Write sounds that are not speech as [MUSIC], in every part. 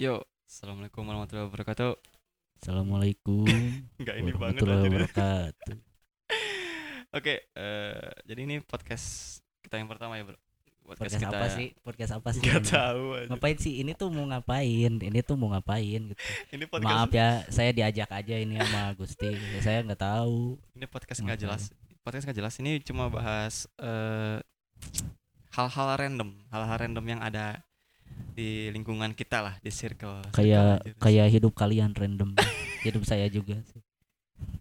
Yo, assalamualaikum warahmatullahi wabarakatuh. Assalamualaikum [LAUGHS] Enggak ini banget aja. wabarakatuh. [LAUGHS] Oke, eh, jadi ini podcast kita yang pertama ya, Bro. Podcast apa sih? Podcast apa sih? Ini? tahu aja. Ngapain sih? Ini tuh mau ngapain? Ini tuh mau ngapain gitu. [LAUGHS] Ini podcast Maaf ya, saya diajak aja ini sama Gusti. saya nggak tahu. ini podcast nggak jelas. Podcast nggak jelas. Ini cuma bahas eh, hal-hal random, hal-hal random yang ada di lingkungan kita lah, di circle. circle Kayak aja. kayak hidup kalian random. [LAUGHS] hidup saya juga sih.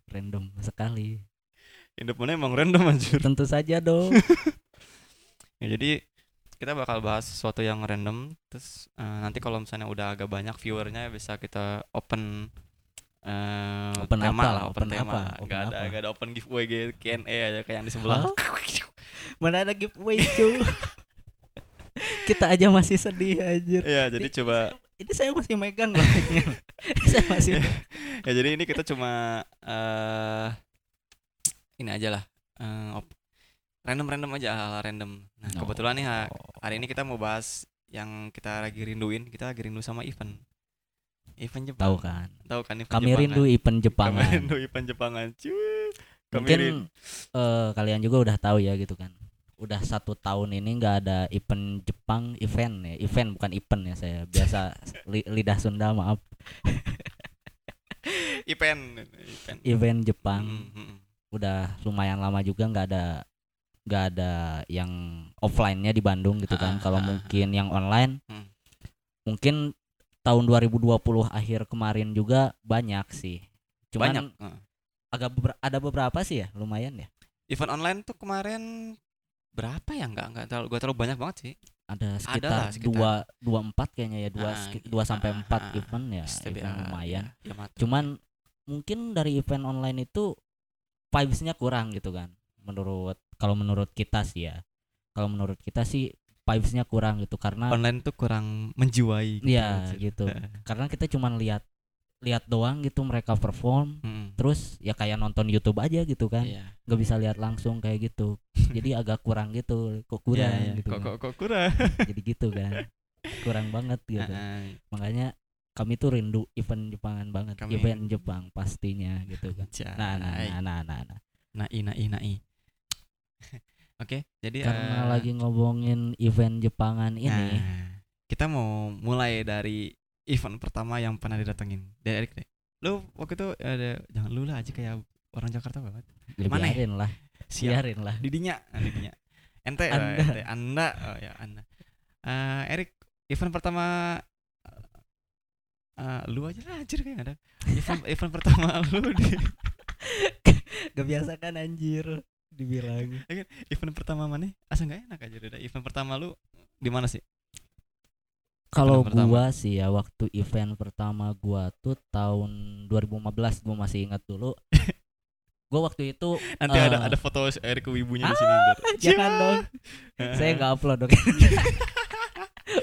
Random sekali. hidup mana emang random anjir. Tentu saja dong. [LAUGHS] Ya, jadi kita bakal bahas sesuatu yang random terus eh, nanti kalau misalnya udah agak banyak viewernya bisa kita open eh Open tema apa? lah, open, Open tema. apa? Open ada apa? nggak ada open giveaway gitu Q&A aja kayak yang di sebelah. [LAUGHS] Mana ada giveaway cuy. Kita aja masih sedih aja. Iya, jadi coba Ini saya masih megang loh. [LAUGHS] saya masih [LAUGHS] ya jadi ini kita cuma eh ini aja lah. eh, op- random-random aja hal random. Nah, No. kebetulan nih ha- hari ini kita mau bahas yang kita lagi rinduin. Kita lagi rindu sama event. Event Jepang. tahu kan. Tahu kan event Kami Jepang rindu kan? event Kami Jepangan. rindu event Jepangan. Cuy. Kami Mungkin rindu. eh, kalian juga udah tahu ya gitu kan. Udah satu tahun ini nggak ada event Jepang event ya. Event bukan event ya saya. Biasa [LAUGHS] li- lidah Sunda maaf. event event. Event Jepang Mm, mm, mm. udah lumayan lama juga nggak ada nggak ada yang offline-nya di Bandung gitu kan. Ah, Kalau ah, ah. mungkin yang online Hmm. mungkin tahun 2020 akhir kemarin juga banyak sih. Cuman Banyak. Agak beber- ada beberapa sih ya, lumayan ya. Event online tuh kemarin berapa ya? Enggak enggak terlalu gua terlalu banyak banget sih. ada sekitar dua dua empat kayaknya ya dua Ah, seki- dua sampai ah, empat ah, event ya STBA, event lumayan ya, Yamato. cuman mungkin dari event online itu vibesnya kurang gitu kan menurut kalau menurut kita sih ya kalau menurut kita sih vibesnya kurang gitu karena online tuh kurang menjiwai gitu Iya, aja. gitu. [LAUGHS] Karena kita cuman lihat lihat doang gitu mereka perform Mm. terus ya kayak nonton YouTube aja gitu kan Iya. nggak bisa lihat langsung kayak gitu [LAUGHS] jadi agak kurang gitu kok kurang Iya, iya. gitu Kok, kan. kok, kok kurang. [LAUGHS] jadi gitu kan kurang banget [LAUGHS] gitu Heeh. makanya kami tuh rindu event Jepangan banget Kami- event Jepang pastinya gitu kan nah nah nah nah nah, nah. Nai, nai, nai. Oke, jadi karena eh, lagi ngomongin event Jepangan ini nah, kita mau mulai dari event pertama yang pernah didatengin. Dari Erik deh. Lu waktu itu ada jangan lu lah aja kayak orang Jakarta banget. ya mana ya? biarin lah Siap. biarin lah Didinya, ah, didinya. Ente, oh, Anda. ente, Anda, oh ya Anda. Eh, Erik, event pertama eh, lu aja lah anjir kayak ada. Event event pertama [LAUGHS] lu di [LAUGHS] gak biasa kan anjir dibilang event pertama mana? Asa nggak enak aja udah. Event pertama lu di mana sih? Kalau gua sih ya waktu event pertama gua tuh tahun 2015 gua masih ingat dulu [LAUGHS] gua waktu itu Nanti ada Eh. ada foto Erik wibunya di sini ntar. jangan dong Heeh. saya nggak upload dok [LAUGHS]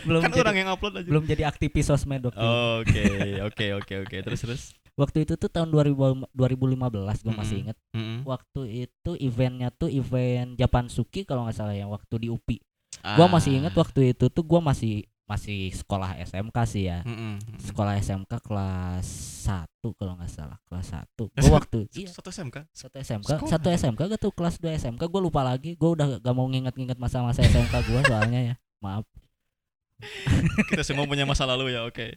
belum kan jadi, orang yang upload aja. belum jadi aktivis sosmed dok Oke, [LAUGHS] oke, oke, oke. Terus terus. waktu itu tuh tahun 2000, 2015 gua masih Mm-mm. inget Mm-mm. waktu itu eventnya tuh event Japan Suki kalau nggak salah yang waktu di UPI. Gua masih inget Ah. waktu itu tuh gua masih masih sekolah SMK sih ya. Mm-mm, mm-mm. Sekolah SMK kelas 1 kalau nggak salah, kelas 1. [LAUGHS] Gua waktu iya Satu SMK. satu SMK, Sekolah. satu SMK gak tuh kelas 2 SMK gua lupa lagi. Gua udah gak mau nginget-nginget masa-masa SMK gua soalnya ya. Maaf. [LAUGHS] Kita semua punya masa lalu ya, oke.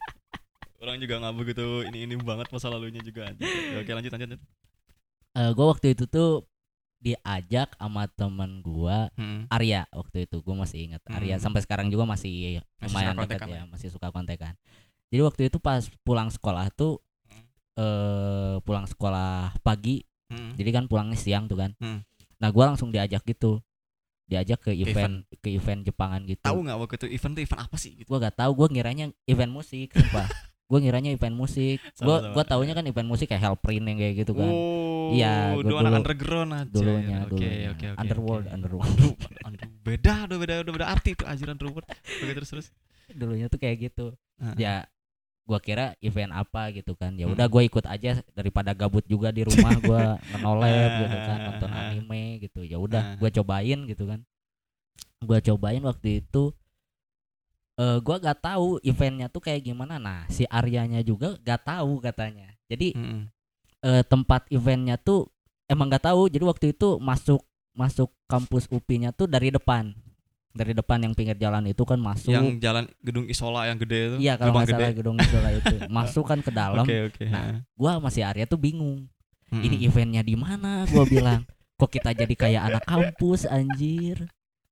Orang juga nggak begitu ini ini banget masa lalunya juga. Oke, lanjut lanjut. lanjut. Eh gua waktu itu tuh diajak sama temen gua Mm. Arya waktu itu gue masih ingat Arya Hmm. sampai sekarang juga masih, Masih lumayan dekat ya ya? masih suka kontekan jadi waktu itu pas pulang sekolah tuh Hmm. eh pulang sekolah pagi Mm. jadi kan pulangnya siang tuh kan Hmm. nah gua langsung diajak gitu diajak ke event. event ke event Jepangan gitu Tahu nggak waktu itu event tuh event apa sih gitu? gua gak tahu gua ngiranya event musik sumpah [LAUGHS] gua ngiranya event musik gua Sama-sama. gua taunya kan event musik kayak Hellprint yang kayak gitu kan Oh, Iya, gua dulu anak underground aja. dulunya Oke, dulunya oke, oke, underworld oke. underworld Under- beda, udah beda, udah beda arti tuh anjir underworld. Oke, terus terus. dulunya tuh kayak gitu Heeh. ya gua kira event apa gitu kan ya Hmm. udah gua ikut aja daripada gabut juga di rumah gua [LAUGHS] ngenolep gitu kan nonton anime gitu ya Ah. udah gua cobain gitu kan gua cobain waktu itu eh gua gak tahu eventnya tuh kayak gimana. Nah, si Aryanya juga gak tahu katanya. Jadi Mm-mm. Eh, tempat eventnya tuh emang gak tahu. Jadi waktu itu masuk masuk kampus UPI-nya tuh dari depan. Dari depan yang pinggir jalan itu kan masuk. yang jalan gedung isola yang gede itu Iya kalau nggak salah gedung isola itu [LAUGHS] masuk kan ke dalam. oke oke Nah, Gua masih Arya tuh bingung. Mm-mm. Ini eventnya di mana? Gua bilang, kok kita jadi kayak anak kampus anjir.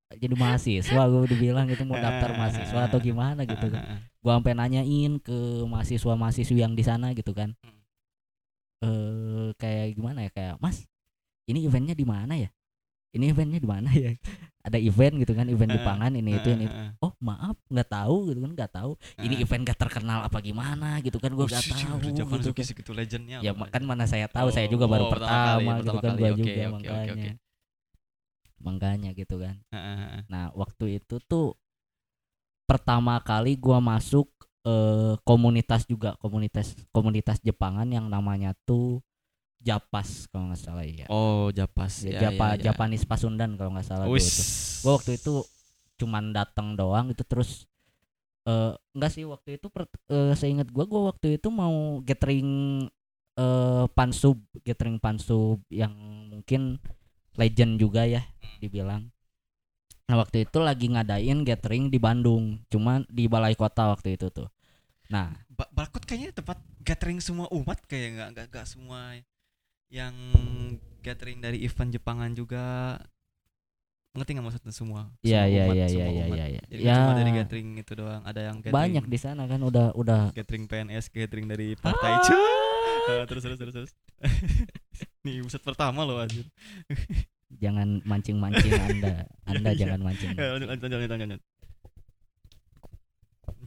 Jadi mahasiswa gue udah bilang itu mau daftar mahasiswa atau gimana gitu kan. [LAUGHS] Gua sampai nanyain ke mahasiswa-mahasiswi yang di sana gitu kan. Eh kayak gimana ya kayak, "Mas, ini eventnya di mana ya?" Ini eventnya di mana ya? [LAUGHS] Ada event gitu kan, event di Ah, pangan ini itu ini. itu. Ah, ah, Oh maaf nggak tahu gitu kan nggak tahu ini event gak terkenal apa gimana gitu kan gue Oh, nggak tahu gitu kan. segitu legendnya ya kan mana saya tahu saya juga baru oh, pertama kali, pertama, gitu pertama kan Oke, juga oke, makanya oke. makanya gitu kan Ah, ah, ah. nah waktu itu tuh pertama kali gua masuk eh, komunitas juga komunitas komunitas Jepangan yang namanya tuh Japas kalau nggak salah ya oh Japas Ya, ya, Japa ya, ya. Japanese Pasundan kalau nggak salah dulu Wis. tuh. Gua waktu itu cuman datang doang itu terus eh enggak sih waktu itu per, eh, seingat gua gua waktu itu mau gathering eh pansub gathering pansub yang mungkin legend juga ya dibilang nah waktu itu lagi ngadain gathering di Bandung cuman di balai kota waktu itu tuh. Nah Ba- Balkot kayaknya tempat gathering semua umat kayak nggak nggak nggak semua yang gathering dari event Jepangan juga. Ngerti nggak maksudnya semua? Iya iya iya iya iya iya iya. jadi ya cuma dari gathering itu doang ada yang gathering banyak di sana kan udah udah. gathering PNS gathering dari partai Ah. Cuk. Ah, terus terus terus terus. [LAUGHS] Nih buset pertama loh anjir [LAUGHS] jangan mancing-mancing Anda. Anda Iya, jangan mancing. Eh, lanjut lanjut lanjut lanjut, lanjut.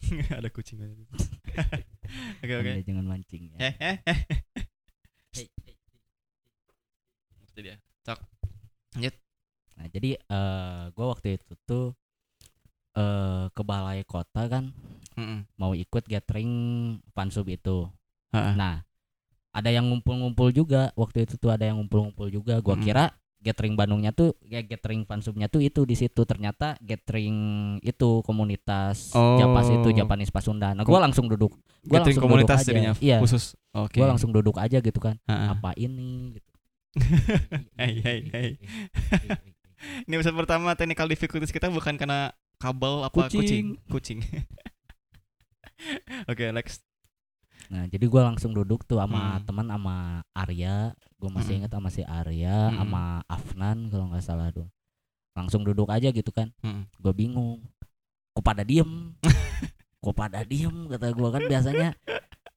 [LAUGHS] ada kucing [LAUGHS] oke oke Anda jangan mancing ya. eh eh Itu dia cok Nah, jadi eh gua waktu itu tuh eh ke balai kota kan Mm-mm. mau ikut gathering fansub itu. Ha-ha. Nah, ada yang ngumpul-ngumpul juga. Waktu itu tuh ada yang ngumpul-ngumpul juga. Gua Mm-mm. kira gathering Bandungnya tuh ya gathering fansubnya tuh itu di situ. Ternyata gathering itu komunitas Japas itu Oh. Japanese Pasundan. Nah, gua langsung duduk. Gua gathering langsung komunitas duduk aja. Iya. khusus oke Gua langsung duduk aja gitu kan. Ha-ha. Apa ini gitu. [LAUGHS] Hey, hey, hey. [LAUGHS] ini episode pertama technical difficulties kita bukan karena kabel apa kucing kucing, [LAUGHS] oke next Nah, jadi gua langsung duduk tuh sama Hmm. teman sama Arya, gua masih Mm-mm. ingat sama si Arya, Mm-mm. sama Afnan kalau nggak salah tuh. Langsung duduk aja gitu kan. Mm-mm. Gue bingung. Kok pada diem? [LAUGHS] Kok pada diem? Kata gua kan biasanya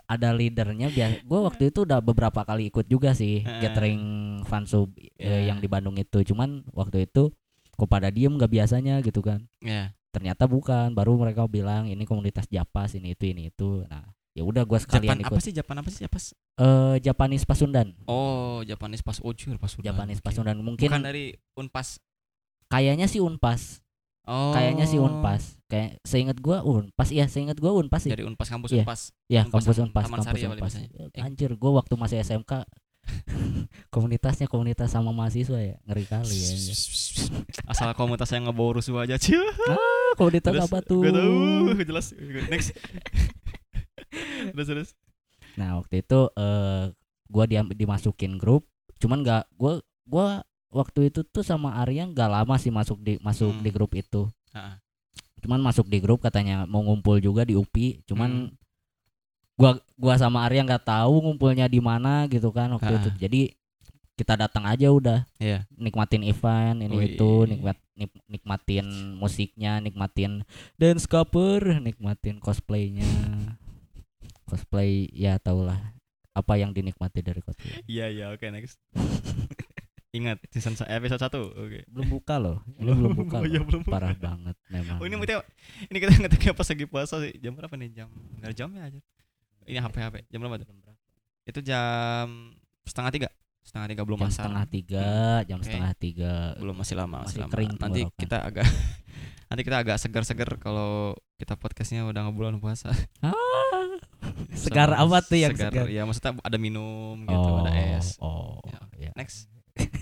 ada leadernya biasa gue waktu itu udah beberapa kali ikut juga sih Heeh. gathering fansub eh, Iya. yang di Bandung itu cuman waktu itu kok pada diem gak biasanya gitu kan ya ternyata bukan baru mereka bilang ini komunitas Japas ini itu ini itu nah ya udah gua sekalian Japan ikut. apa sih? Japan apa sih? Japan eh Japanese Pasundan. Oh Japanese pas ojur pas udah Japanese oke. Pasundan. Mungkin bukan dari Unpas. Kayaknya sih Unpas. Oh. Kayaknya sih Unpas. Kayak seingat gua Unpas. Iya seingat gua Unpas sih. Dari Unpas kampus Iya. Unpas. Ya Unpas kampus Unpas Taman kampus Sari ya Unpas. Eh, anjir gua waktu masih SMK [LAUGHS] komunitasnya komunitas sama mahasiswa ya. Ngeri kali ya asal komunitas yang ngebawa rusuh aja cia ah komunitas Terus, apa tuh Gak tahu jelas. Next terus terus Nah waktu itu eh gua diam dimasukin grup, cuman nggak gua gua waktu itu tuh sama Arya nggak lama sih masuk di masuk Hmm. di grup itu. Ah. Cuman masuk di grup katanya mau ngumpul juga di UPI, cuman Hmm. gua gua sama Arya nggak tahu ngumpulnya di mana gitu kan waktu itu. Jadi kita datang aja udah Iya. nikmatin event ini itu nikmat nik- nikmatin musiknya nikmatin dance cover nikmatin cosplaynya cosplay ya tau lah apa yang dinikmati dari cosplay [LAUGHS] Iya iya oke next. Ingat season episode 1. Oke. belum buka loh ini belum buka Oh, iya, loh. belum buka. parah banget memang Oh ini kita ini kita ngetiknya pas lagi puasa sih. Jam berapa nih? Jam enggak jam ya aja. Ini HP HP. Jam berapa tuh? Itu jam setengah tiga. Setengah tiga belum jam setengah tiga jam Oke. setengah tiga Belum masih lama, masih, Masih lama. kering Nanti tenggorokan. kita agak [LAUGHS] nanti kita agak segar-segar kalau kita podcastnya udah ngebulan puasa. ah, segar apa tuh yang segar, Ya maksudnya ada minum gitu, ada es. oh Ya, ya. Next. [LAUGHS]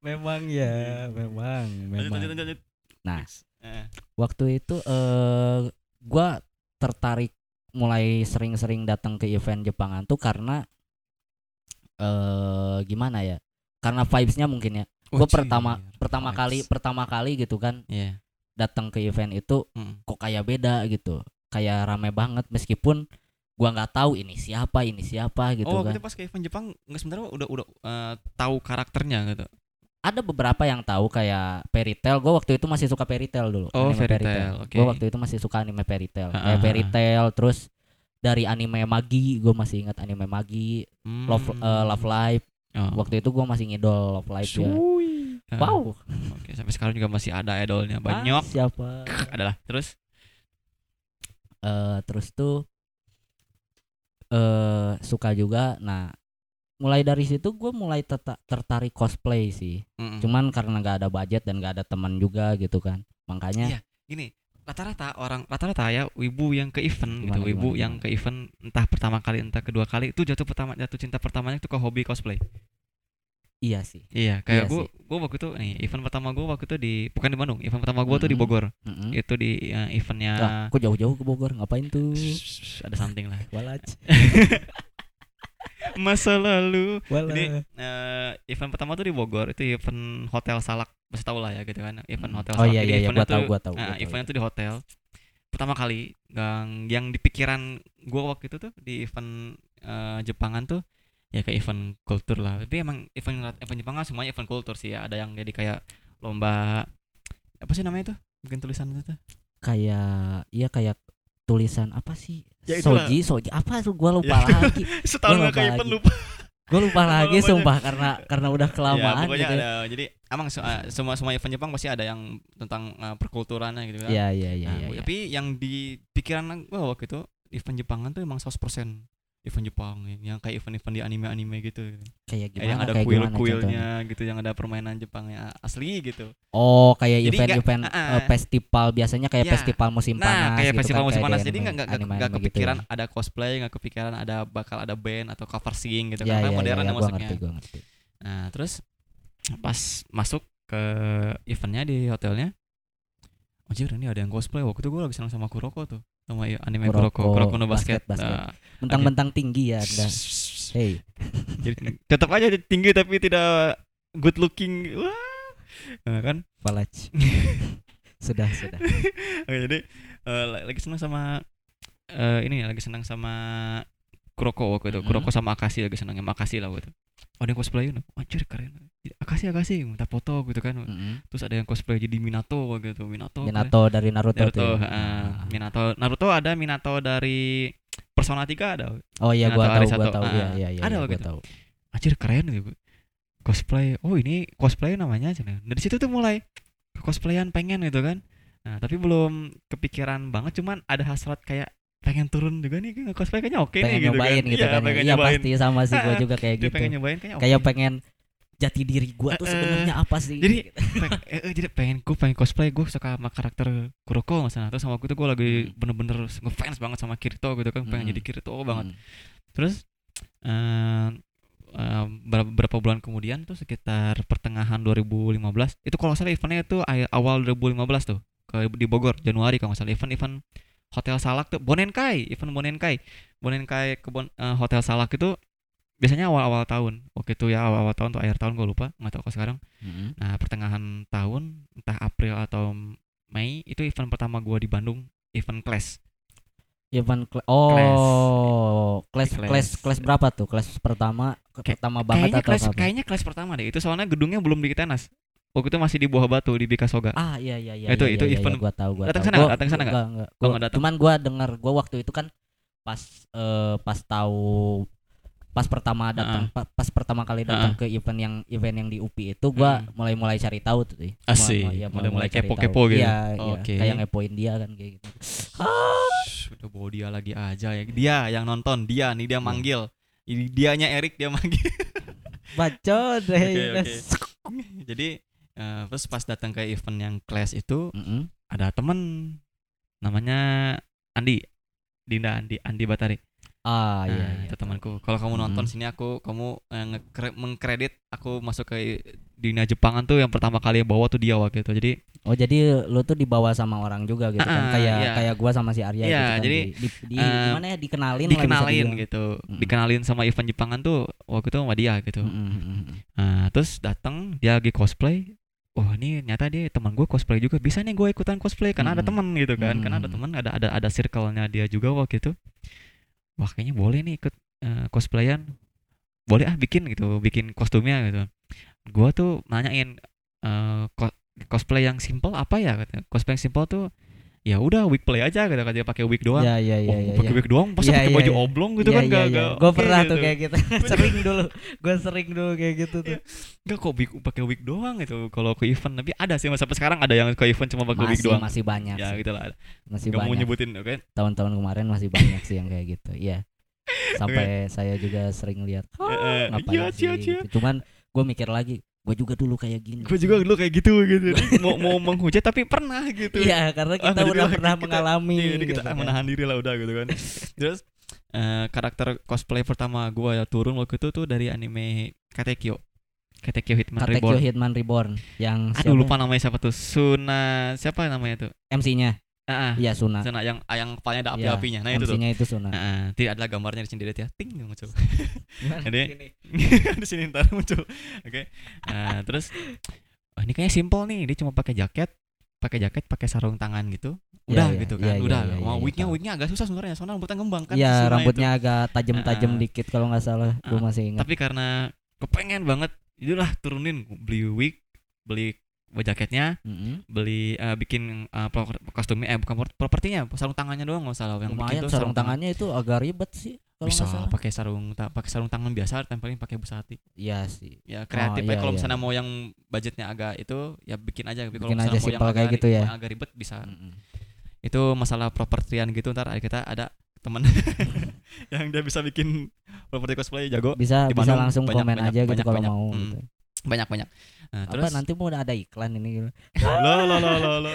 memang ya memang memang lanjut lanjut. lanjut. Nah. Eh. waktu itu eh gua tertarik mulai sering-sering datang ke event Jepangan tuh karena eh gimana ya? Karena vibes-nya mungkin ya. Gue Wajir, pertama pertama vibes. kali pertama kali gitu kan Iya. datang ke event itu Mm. kok kayak beda gitu. Kayak rame banget meskipun gua nggak tahu ini siapa, ini siapa gitu oh, kan. kita pas ke event Jepang nggak sebenarnya udah udah eh, tahu karakternya gitu. Ada beberapa yang tahu kayak Fairy Tail. Gue waktu itu masih suka Fairy Tail dulu. Oh, anime Fairy Tail, oke. Gue waktu itu masih suka anime Fairy Tail. Ah, Kayak ah, Fairy ah. Tail terus dari anime Magi, gue masih ingat anime Magi, Love Hmm. eh, Love Live. Oh. Waktu itu gue masih ngidol Love Live ya. Cuy. Ah, Wow. Oke, sampai sekarang juga masih ada idolnya Ah, banyak. siapa? Adalah. Terus Eh, terus tuh eh suka juga. Nah, mulai dari situ gue mulai teta- tertarik cosplay sih. mm-mm. Cuman karena nggak ada budget dan nggak ada teman juga gitu kan. Makanya Iya. gini rata-rata orang rata-rata ya wibu yang ke event gitu Gimana, wibu gimana, yang gimana? ke event entah pertama kali entah kedua kali itu jatuh pertama jatuh cinta pertamanya itu ke hobi cosplay iya sih. iya kayak Iya gua gua waktu itu nih event pertama gua waktu itu di bukan di Bandung event pertama gua tuh di. Bogor Mm-mm. itu di eh, eventnya Lah, kok jauh-jauh ke Bogor ngapain tuh? Shh, ada something lah [LAUGHS] Walaj. [LAUGHS] masa lalu Walaj. Jadi eh, event pertama tuh di Bogor itu event hotel Salak pasti tahu lah ya gitu kan event hotel Oh Salak iya Jadi iya iya eventnya gua tahu gua tahu. Nah, gua tahu. eventnya tuh di hotel. Pertama kali yang yang di pikiran gua waktu itu tuh di event eh, Jepangan tuh ya kayak event kultur lah. Tapi emang event event Jepangan semuanya event kultur sih ya. Ada yang jadi kayak lomba apa sih namanya tuh? Bikin tulisan itu tuh. Kayak iya kayak tulisan apa sih? Ya, itulah. soji, soji apa tuh gua lupa Ya. lagi. [LAUGHS] Setahun Gua ke lupa event lagi. lupa. Gua lupa lagi sumpah karena karena udah ya, kelamaan pokoknya gitu. ada. Jadi emang eh, semua semua event Jepang pasti ada yang tentang eh, perkulturannya gitu kan. Iya iya iya Nah, iya. iya. Tapi yang di pikiran gue waktu itu event Jepangan tuh emang 100% event Jepang yang kayak event-event di anime-anime gitu. Kayak gimana? yang ada kuil-kuilnya gitu, yang ada permainan Jepangnya asli gitu. Oh, kayak event-event eh, ah. festival biasanya kayak Ya. festival musim Nah, panas kayak gitu festival kan, musim kayak panas di jadi nggak nggak nggak gitu kepikiran ya. ada cosplay, nggak kepikiran ada bakal ada band atau cover singing gitu Ya, karena ya, modern ya, ya ya, ngerti, gua ngerti. Nah, terus pas masuk ke eventnya di hotelnya Anjir ini ada yang cosplay Waktu itu gue lagi senang sama Kuroko tuh Sama anime Kuroko Kuroko, Kuroko no basket, basket. Nah, Mentang-mentang tinggi ya Anda. Hey, [LAUGHS] Jadi tetap aja tinggi tapi tidak good looking Wah Nah, kan Walaj. [LAUGHS] sudah, sudah. Oke, jadi la- lagi senang sama eh, ini lagi senang sama Kuroko waktu itu. Mhm. Kuroko sama Akashi lagi senang sama Akashi lah waktu itu. Ada yang cosplay itu. Anjir keren. Akashi Akashi minta foto gitu kan. Mm-mm. Terus ada yang cosplay jadi Minato waktu itu. Minato. keren. Minato dari Naruto, Naruto, ya? heeh. Ah. Minato. Naruto ada Minato dari Persona 3 ada. Oh iya Minato gua tahu, gua Arisato. tahu. Iya, Ah, iya, iya. ada iya, gua itu. tahu. Anjir keren gitu. Cosplay. Oh, ini cosplay namanya cina. Dari situ tuh mulai cosplayan pengen gitu kan. Nah, tapi belum kepikiran banget cuman ada hasrat kayak pengen turun juga nih kayak cosplay kayaknya oke nih pengen gitu nyobain kan. gitu iya, kan. ya. pengen Iya nyobain. pasti sama sih gua Ah, juga kayak Dia gitu. pengen nyobain kayaknya oke. Kayak pengen jati diri gua tuh Eh, sebenarnya apa sih? Jadi peng- eh, eh, jadi pengen gue pengen cosplay gue suka sama karakter Kuroko misalnya terus sama waktu itu gue lagi Hmm. bener-bener ngefans banget sama Kirito gitu kan pengen Hmm. jadi Kirito banget Hmm. terus eh eh, berapa, berapa bulan kemudian tuh sekitar pertengahan 2015 itu kalau salah eventnya itu awal 2015 tuh ke di Bogor Januari kalau nggak salah event event Hotel Salak tuh Bonenkai event Bonenkai Bonenkai ke Bon- eh, Hotel Salak itu biasanya awal-awal tahun waktu itu ya awal-awal tahun tuh akhir tahun gue lupa nggak tahu kalau sekarang Mm-mm. Nah pertengahan tahun entah April atau Mei itu event pertama gua di Bandung event class. Event kla- oh, Kelas. kelas kelas berapa tuh? Kelas pertama Kayak- pertama banget Kayaknya atau kelas apa? kayaknya kelas pertama deh. Itu soalnya gedungnya belum di Tenas. Waktu itu masih di Buah Batu di Bikasoga. Ah iya iya iya. Itu- iya, itu iya, event- iya, gua tahu gua Datang tahu. sana Gua- nggak? Datang sana nggak? Enggak, enggak. Oh, Gua- nggak datang. Cuman gua dengar gua waktu itu kan pas eh, pas tahu pas pertama datang pa- pas pertama kali datang ke event yang event yang di UPI itu gua Hmm. mulai-mulai cari tahu tuh sih. Asik. Mulai- iya, Mulai-mulai kepo-kepo gitu. Iya, iya. Oke. Kayak ngepoin dia kan kayak gitu. Shh, Udah bawa dia lagi aja ya. Dia yang nonton, dia nih Iya. dia manggil. Ini dianya Erik dia manggil. Bacot [LAUGHS] oke. Jadi eh, terus pas datang ke event yang class itu Mm-mm. ada temen namanya Andi Dinda Andi Andi Batari Ah iya, Nah, iya. itu temanku. Kalau kamu nonton Mm. sini aku kamu eh, mengkredit aku masuk ke dunia Jepangan tuh yang pertama kali bawa tuh dia waktu itu. Jadi Oh jadi lu tuh dibawa sama orang juga gitu kan Ah, kayak iya. kayak gua sama si Arya gitu Iya, kan jadi, di, di, eh, gimana ya dikenalin lah dikenalin dibilang. gitu. Mm. Dikenalin sama event Jepangan tuh waktu itu sama dia gitu. Mm, mm, mm, mm. Nah, terus datang dia lagi cosplay. Wah ini nyata dia teman gue cosplay juga. Bisa nih gue ikutan cosplay karena ada Mm-mm. teman gitu kan. Karena ada teman, ada ada ada circle-nya dia juga waktu itu. Wah kayaknya boleh nih ikut eh, cosplayan. Boleh ah bikin gitu, bikin kostumnya gitu. Gua tuh nanyain eh, ko- cosplay yang simple apa ya. Cosplay yang simple tuh ya udah wig play aja kan dia pakai wig doang. Iya iya iya oh, iya. pakai iya. wig doang, masa Iya, pakai iya, baju iya. oblong gitu Iya, kan iya, gak, iya. gak Gue oke pernah tuh gitu. kayak gitu. [LAUGHS] [LAUGHS] sering dulu. Gue sering dulu kayak gitu tuh. Enggak kok wig pakai wig doang gitu kalau ke event tapi ada sih sampai sekarang ada yang ke event cuma pakai Masih doang. masih banyak. ya gitu lah. Masih Gak mau banyak. nyebutin oke. Tahun-tahun kemarin masih banyak sih yang kayak gitu. Iya. [LAUGHS] Sampai saya juga sering lihat. Eh, ngapain iya, sih iya, iya. gitu. Cuman gue mikir lagi, gue juga dulu kayak gini. Gue juga dulu kayak gitu gitu. [LAUGHS] Mau mau menghujat tapi pernah gitu. Iya, karena Ah, kita jadi udah pernah kita- [LAUGHS] mengalami. Iya, jadi kita gitu ah, kan. menahan diri lah udah gitu kan. Terus eh, karakter cosplay pertama gua ya turun waktu itu tuh dari anime Katekyo. Katekyo Hitman Katekyo Reborn. Hitman Reborn yang Aduh siapa? lupa namanya siapa tuh. Suna siapa namanya tuh? MC-nya. Ah. Iya Suna. Suna yang ah, yang kepalanya ada Iya, api-apinya. Nah itu tuh. Itu Suna. Ah, ah. tidak ada gambarnya di sini dilihat ya. Ting muncul. Jadi- [LAUGHS] di sini ntar muncul. Oke. Nah, terus oh, ini kayaknya simple nih. Dia cuma pakai jaket, pakai jaket, pakai sarung tangan gitu. Iya, Udah iya, gitu iya, kan. iya, Udah. Mau iya, wignya wignya agak susah sebenarnya. Soalnya rambutnya ngembang kan. Iya, Suna rambutnya agak tajam-tajam ah. dikit kalau nggak salah. Gue Ah, masih itu. ingat. Tapi karena kepengen banget, itulah turunin beli wig, beli jaketnya, Mm-mm. beli eh, bikin pro- kostumnya eh bukan pro- propertinya, sarung tangannya doang nggak salah yang bikin Lumayan tuh sarung tangan. tangannya itu agak ribet sih kalau bisa pakai sarung ta- pakai sarung tangan biasa tempelin pakai busati Iya sih. ya kreatif iya, aja kalau iya. misalnya mau yang budgetnya agak itu ya bikin aja tapi kalau Bikin misalnya aja mau yang simpel kayak agak, gitu ya. agak ribet bisa Mm-mm. itu masalah propertian gitu ntar kita ada teman [LAUGHS] yang dia bisa bikin properti cosplay jago Bisa Di bisa langsung banyak, komen banyak, aja gitu banyak, kalau banyak. mau Hmm. gitu. Banyak banyak nah, Apa terus nanti mau ada iklan ini gitu. lo lo lo lo lo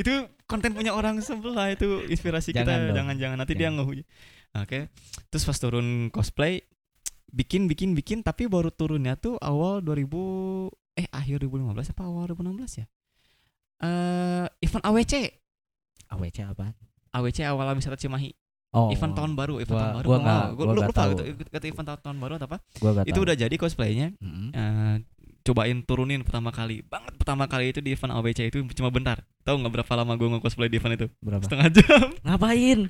itu konten punya orang sebelah itu inspirasi Jangan kita dong. jangan jangan nanti dia Jangan. ngehujat oke terus pas turun cosplay bikin bikin bikin tapi baru turunnya tuh awal 2000 eh akhir 2015 apa awal 2016 ya eh event AWC AWC apa? AWC awal wisata Cimahi Oh. event tahun baru event Gua- tahun baru gua kalau nggak- nggak- gua gua nggak lupa tahu. gitu ikut event tahun, tahun baru atau apa Gua itu tahu. udah jadi cosplaynya Mm-mm. eh, cobain turunin pertama kali banget pertama kali itu di event AWC itu cuma bentar tahu nggak berapa lama gue nge-cosplay di event itu berapa? setengah jam [LAUGHS] Ngapain?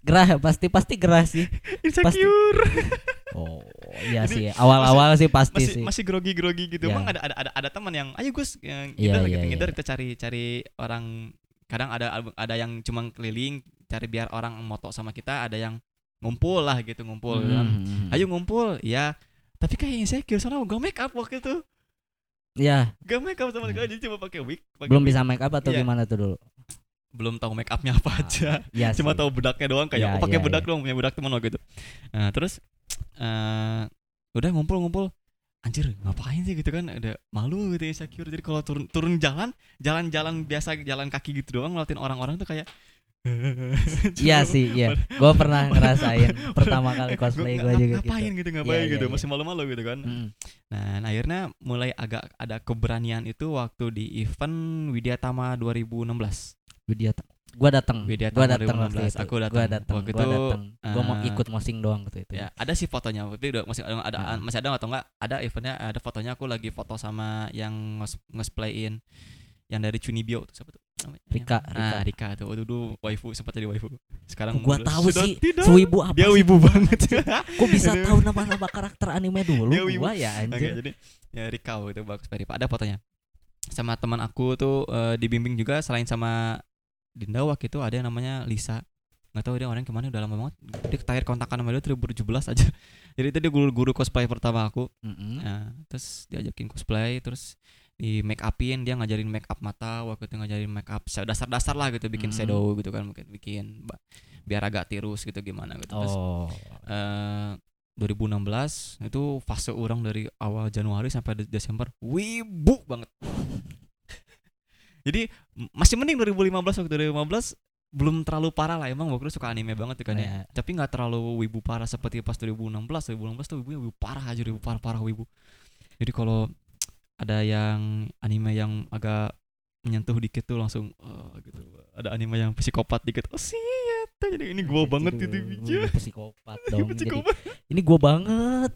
Gerah pasti pasti gerah sih. insecure [LAUGHS] Oh, iya Jadi, sih. Awal-awal sih pasti masih sih. masih grogi grogi gitu Ya. emang ada ada ada, ada teman yang ayo Gus yang iya, gitu iya. ngidar kita cari cari orang kadang ada ada yang cuma keliling cari biar orang moto sama kita ada yang ngumpul lah gitu ngumpul Mm, kan. mm, mm. ayo ngumpul ya tapi kayak insecure soalnya gak make up waktu itu Ya, gak make up sama sekali jadi cuma pakai wig pakai belum wig. bisa make up atau Iya. gimana tuh dulu? belum tahu make upnya apa aja Iya [LAUGHS] cuma sih. tahu bedaknya doang kayak Ya, oh pakai ya, bedak ya. doang punya bedak teman waktu itu nah, terus eh udah ngumpul-ngumpul anjir ngapain sih gitu kan ada malu gitu insecure jadi kalau turun turun jalan jalan-jalan biasa jalan kaki gitu doang ngeliatin orang-orang tuh kayak [LAUGHS] Iya sih, iya. [LAUGHS] Gue pernah [LAUGHS] ngerasain pertama kali cosplay gue juga ngapain gitu. gitu ngapain Iya, gitu iya, masih malu-malu gitu kan Mm. nah akhirnya mulai agak ada keberanian itu waktu di event Widyatama 2016 Widya gua datang gua tahun datang waktu 2016. itu Aku datang. gua datang Waktu gua itu, datang gua mau eh, ikut mosing doang waktu itu ya ada sih fotonya tapi udah masih ada ada Ah. masih ada atau enggak ada eventnya ada fotonya aku lagi foto sama yang ngos ngesplayin yang dari Chunibyo tuh siapa tuh namanya? Rika, ah Rika. Rika tuh waktu dulu waifu sempat jadi waifu sekarang gua tahu sudah sih tidak sewibu apa dia sih? wibu banget [LAUGHS] kok bisa tahu nama-nama karakter anime dulu Dia wibu. gua ya anjir jadi ya Rika itu bagus Pak. Ada fotonya. Sama teman aku tuh eh, dibimbing juga selain sama Dinda waktu itu ada yang namanya Lisa. Nggak tahu dia orang ke mana udah lama banget. Dia terakhir kontakan sama dia 2017 aja. [LAUGHS] Jadi itu dia guru-guru cosplay pertama aku. Mm-mm. Nah, terus diajakin cosplay terus di make upin dia ngajarin make up mata waktu itu ngajarin make up dasar-dasar lah gitu bikin Mm. shadow gitu kan mungkin bikin biar agak tirus gitu gimana gitu terus oh eh 2016 itu fase orang dari awal Januari sampai de- Desember wibu banget. [LAUGHS] Jadi masih mending 2015 waktu 2015 belum terlalu parah lah emang waktu itu suka anime banget kan ya Iya. tapi nggak terlalu wibu parah seperti pas 2016 2016 tuh wibu wibu parah aja wibu parah parah wibu jadi kalau ada yang anime yang agak menyentuh dikit tuh langsung oh, gitu ada anime yang psikopat dikit oh sih jadi ini gua banget itu bija Lu psikopat dong. [LAUGHS] Jadi, Psikopat. ini gua banget.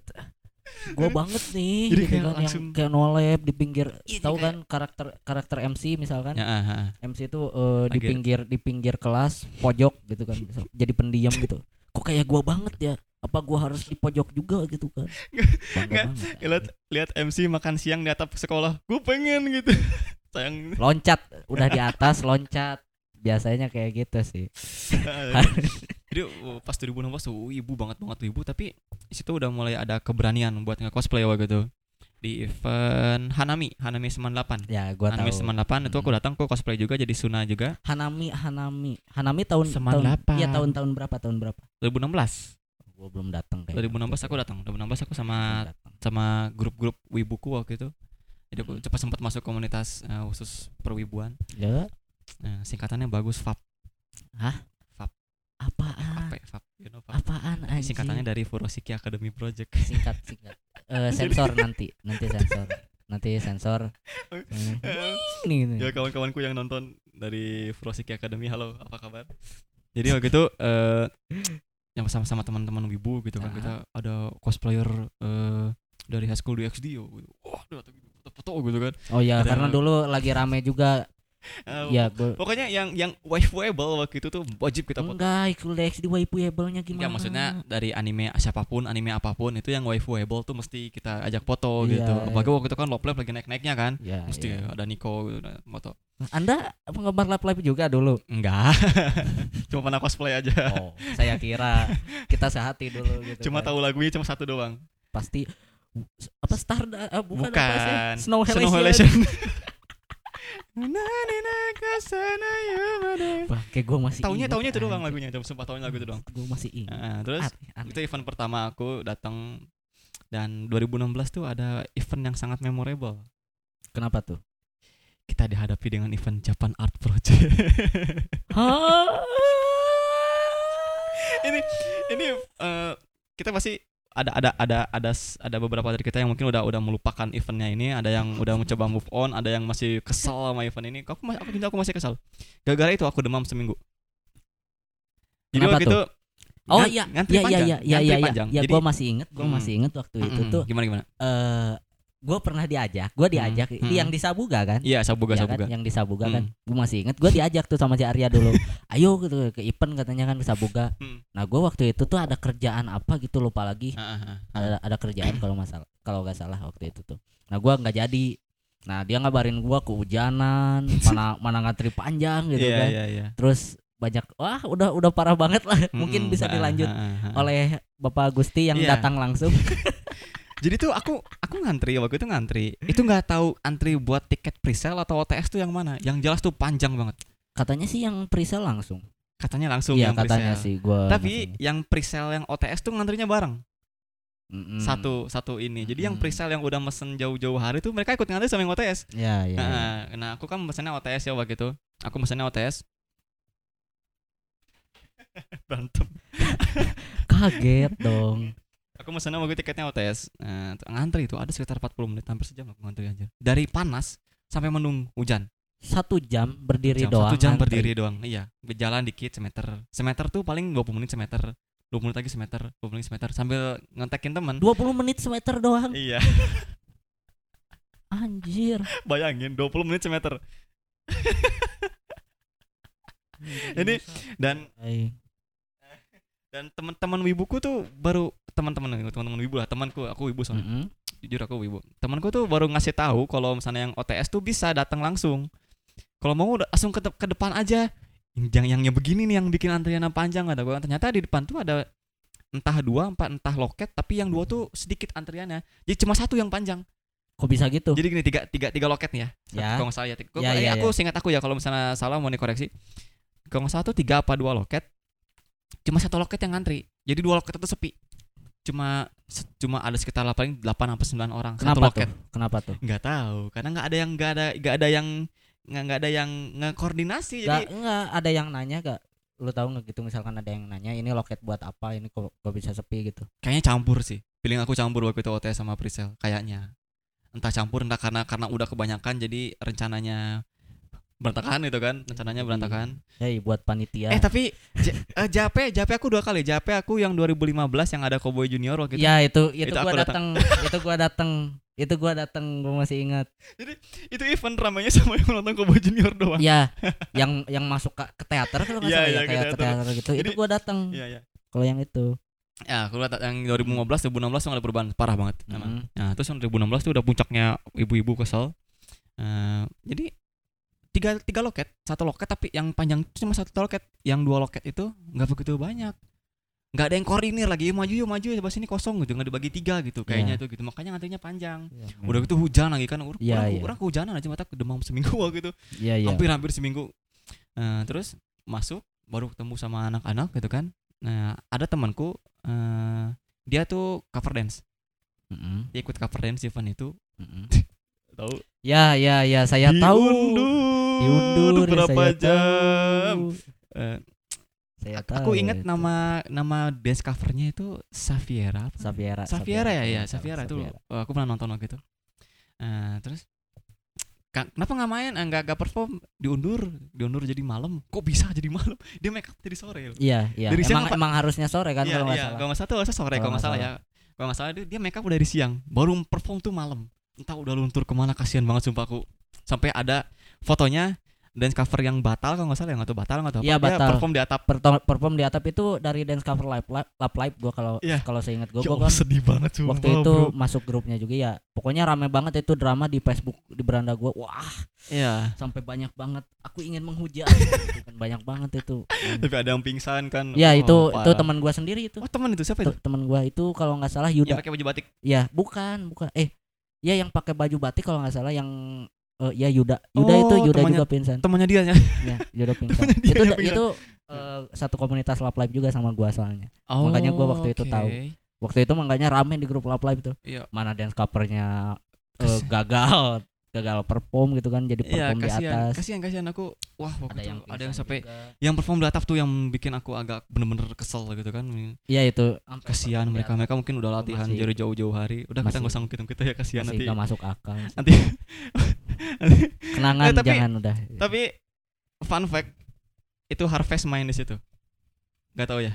Gua banget nih. [LAUGHS] Jadi gitu kayak kan, langsung- yang kayak nolep di pinggir. Iya, tahu kayak- kan karakter karakter MC misalkan. ya ah, ah. MC itu eh, di pinggir di pinggir kelas pojok gitu kan jadi pendiam gitu [LAUGHS] kok kayak gua banget ya apa gua harus di pojok juga gitu kan? Nggak, lihat lihat MC makan siang di atap sekolah. Gue pengen gitu. [LAUGHS] Sayang. Loncat udah di atas loncat. Biasanya kayak gitu sih. [LAUGHS] Jadi uh, pas 2016 tuh uh, ibu banget banget tuh ibu. Tapi situ udah mulai ada keberanian buat nge-cosplay waktu itu. Di event Hanami Hanami 98 ya gua Hanami tahu. 98 itu aku Hmm. datang aku cosplay juga jadi Suna juga. Hanami Hanami. Hanami tahun Seman tahun delapan. iya tahun-tahun berapa? Tahun berapa? 2016 gua belum datang kayak 2016 aku datang 2016 aku sama sama grup-grup wibuku waktu itu. Jadi aku cepat sempat masuk komunitas uh, khusus perwibuan. Ya? Nah, singkatannya bagus FAP apaan? Apa ya FAP you know, FAP apaan anjing? Singkatannya dari Furoshiki Academy Project. Singkat singkat. Eh, [LAUGHS] sensor nanti. Nanti sensor. Nanti sensor. [LAUGHS] Ini gitu. ya kawan-kawanku yang nonton dari Furoshiki Academy halo apa kabar? Jadi waktu itu eh yang sama-sama teman-teman wibu gitu kan kita ada cosplayer eh dari high school di XD yo gitu. wah foto-foto gitu kan Oh ya, Ada- karena dulu lagi rame juga. Eh, ya, pokoknya yang yang waifuable waktu itu tuh wajib kita foto enggak ikut Dex di waifuable-nya Ya gimana? maksudnya dari anime siapa pun, anime apa pun itu yang waifuable tuh mesti kita ajak foto Iya, gitu. iya. Apalagi waktu itu kan Love Live lagi naik-naiknya kan. ya, Mesti ya. ada Nico gitu, foto. Anda penggemar Love Live juga dulu. Enggak. [LAUGHS] Cuma pernah cosplay aja. Oh, saya kira kita sehati dulu gitu. Cuma kan. tahu lagunya cuma satu doang. pasti apa Star ah, bukan, apa sih? Bukan. Snow Snow Halation. [LAUGHS] Kayak gue masih Taunya taunya itu doang lagunya, cuma sumpah taunya lagu itu doang. Gue masih ingat. Nah, terus Aneh, itu event pertama aku datang dan 2016 tuh ada event yang sangat memorable. Kenapa tuh? Kita dihadapi dengan event Japan Art Project. [LAUGHS] ini ini eh, kita pasti ada ada ada ada ada beberapa dari kita yang mungkin udah udah melupakan eventnya ini ada yang udah mencoba move on ada yang masih kesal sama event ini. Aku masih aku jujur aku masih kesal. Gara-gara itu aku demam seminggu. Jadi Kenapa waktu itu Oh ngan- iya, ngantri iya iya panjang, iya iya ngantri iya. panjang. Ya, jadi gue masih inget, gue Mm-mm. masih inget waktu itu mm-mm, tuh gimana gimana? eh gue pernah diajak, gue diajak Hmm, hmm. yang di Sabuga kan? iya sabuga kan? sabuga Yang di Sabuga kan? Hmm. Gue masih inget, gue diajak tuh sama si Arya dulu. [LAUGHS] Ayo gitu ke event katanya kan ke Sabuga. Hmm. Nah gue waktu itu tuh ada kerjaan apa gitu lupa lagi. Ah, ah. Ada ada kerjaan kalau masalah kalau nggak salah waktu itu tuh. Nah gue nggak jadi. Nah dia ngabarin gue kehujanan, [LAUGHS] mana mana ngantri panjang gitu iya kan. iya iya Terus banyak wah udah udah parah banget lah. Mungkin Mm-mm, bisa dilanjut oleh Bapak Gusti yang Iya. datang langsung. [LAUGHS] Jadi tuh aku aku ngantri waktu itu ngantri. Itu nggak tahu antri buat tiket presale atau OTS tuh yang mana. Yang jelas tuh panjang banget. Katanya sih yang presale langsung. Katanya langsung Iya yang katanya presale. sih gua. Tapi yang presale yang OTS tuh ngantrinya bareng. Mm-mm. Satu satu ini. Jadi yang Mm. presale yang udah mesen jauh-jauh hari tuh mereka ikut ngantri sama yang OTS. Ya ya. ya. Nah, nah, aku kan mesennya OTS ya waktu itu. Aku mesennya OTS. [LAUGHS] Berantem. [LAUGHS] Kaget dong. Aku mesennya waktu itu tiketnya OTS. Nah, tuh ngantri itu ada sekitar 40 menit hampir sejam aku ngantri aja. Dari panas sampai mendung hujan. Satu jam berdiri jam, doang. satu jam antri. berdiri doang iya berjalan dikit semeter semeter tuh paling 20 menit semeter 20 menit lagi semeter 20 menit semeter sambil ngontekin teman 20 menit semeter doang. iya Anjir. bayangin 20 menit semeter Ini dan Ay. Dan teman-teman wibuku tuh baru teman-teman teman-teman wibu lah temanku aku wibu soalnya. Mm-mm. jujur aku wibu. Temanku tuh baru ngasih tahu kalau misalnya yang OTS tuh bisa datang langsung. Kalau mau udah langsung ke, de- ke depan aja. Yang yang yang begini nih yang bikin antriannya panjang ada gua. Ternyata di depan tuh ada entah dua empat entah loket tapi yang dua tuh sedikit antriannya. Jadi cuma satu yang panjang. Kok bisa gitu? jadi gini tiga tiga tiga loket nih ya Ya. kalau nggak salah ya, Ya, eh, ya, aku singkat aku ya kalau misalnya salah mau dikoreksi. Kalau nggak salah tuh tiga apa dua loket cuma satu loket yang ngantri. Jadi dua loket itu sepi. Cuma cuma ada sekitar paling delapan sampai sembilan orang satu Kenapa loket. tuh? Kenapa tuh? nggak tahu karena nggak ada yang nggak ada nggak ada yang nggak nggak ada yang ngekoordinasi jadi enggak ada yang nanya gak lu tahu nggak gitu misalkan ada yang nanya ini loket buat apa? Ini kok, kok bisa sepi? gitu. Kayaknya campur sih. Feeling aku campur waktu itu OTS sama presale kayaknya. Entah campur entah karena karena udah kebanyakan jadi rencananya berantakan gitu kan rencananya Jadi, berantakan. Hei buat panitia. Eh tapi eh, Jape Jape aku dua kali. Jape aku yang 2015 yang ada Cowboy Junior waktu itu. Ya itu itu, Itu gua datang. itu gua datang itu gua datang gua masih ingat. Itu event ramainya sama yang nonton Cowboy Junior doang. Ya yang yang masuk ke, ke teater kalau nggak Iya, salah iya, ya ke kayak ke teater. teater gitu. Itu Jadi- gua datang iya iya. Kalau yang itu. Ya aku lihat yang 2015 2016 tuh nggak ada perubahan parah banget. Mm. Nah, terus yang 2016 tuh udah puncaknya ibu-ibu kesel. Eh, jadi tiga tiga loket, satu loket tapi yang panjang itu cuma satu loket, yang dua loket itu nggak begitu banyak. nggak ada yang koordinir lagi, "Yuk, maju yuk maju. Ya, sini kosong gitu, nggak dibagi tiga gitu, kayaknya tuh gitu. Makanya ngantrinya panjang. Udah gitu hujan lagi kan, orang, Iya, orang, iya. orang kehujanan aja. Mata demam seminggu [LAUGHS] gitu, iya iya. Hampir-hampir seminggu. Eh, terus masuk, baru ketemu sama anak-anak gitu kan. Nah, ada temanku, eh, dia tuh cover dance, Mm-mm, dia ikut cover dance event itu, mm-mm. [LAUGHS] tahu? Ya ya ya. Saya tahu diundur, ya, berapa saya jam? tahu. Eh, saya aku tahu ingat itu. nama nama dance covernya itu Safiera apa? Safiera Safiera ya ya kalau Safiera itu oh, aku pernah nonton waktu itu. Eh, terus kenapa nggak main? Eh, nggak nggak perform. Diundur diundur jadi malam. Kok bisa jadi malam? [LAUGHS] Dia make up jadi sore loh. Iya, iya. Dari siang emang apa- emang harusnya sore kan iya kalau nggak iya. salah. kalau nggak salah tuh sore Kalau kalau nggak nggak salah. ya. Kalau nggak salah dia, dia make up dari siang. Baru perform tuh malam. Entah udah luntur ke mana kasihan banget sumpah aku. Sampai ada fotonya dance cover yang batal kalau nggak salah yang atau batal nggak tahu Iya, apa, dia batal. perform di atap Perto- perform di atap itu dari dance cover live live, lap live gua kalau Iya. kalau saya ingat gua, Ya Allah, kan sedih banget sumpah waktu itu bro. masuk grupnya juga ya. Pokoknya rame banget itu drama di Facebook di beranda gua. Wah, Iya. sampai banyak banget. Aku ingin menghujat. [LAUGHS] gitu kan. banyak banget itu. Tapi ada yang pingsan kan. Ya Oh, itu itu parah. teman gua sendiri itu. Oh teman itu siapa itu? Te- Teman gua itu kalau nggak salah Yang Yuda. pakai baju batik. Ya, bukan, bukan. Eh, ya yang pakai baju batik kalau nggak salah yang eh, ya Yuda. Yuda itu Oh, Yuda temannya- juga pingsan. Temannya dia ya. Ya, Yuda [LAUGHS] pingsan. Dia itu pingsan. itu eh, satu komunitas lap live juga sama gua soalnya. Makanya gua waktu itu oke. tahu. Waktu itu makanya rame di grup lap live tuh. Iya. Mana dance covernya Kes- gagal, gagal perform gitu kan jadi Iya, perform di kasihan. atas. Kasihan kasihan aku. Wah, waktu Ada itu yang ada yang sampai juga. yang perform di atap tuh yang bikin aku agak bener-bener kesel gitu kan. Iya itu Kasihan di mereka. atas. Mereka mungkin udah latihan dari jauh-jauh hari. Udah kita masih- nggak usah nghitung kita ya kasihan nanti. nggak masuk akal. Nanti [LAUGHS] Kenangan Eh, tapi- jangan udah. tapi fun fact itu Harvest main di situ. Gak tahu ya.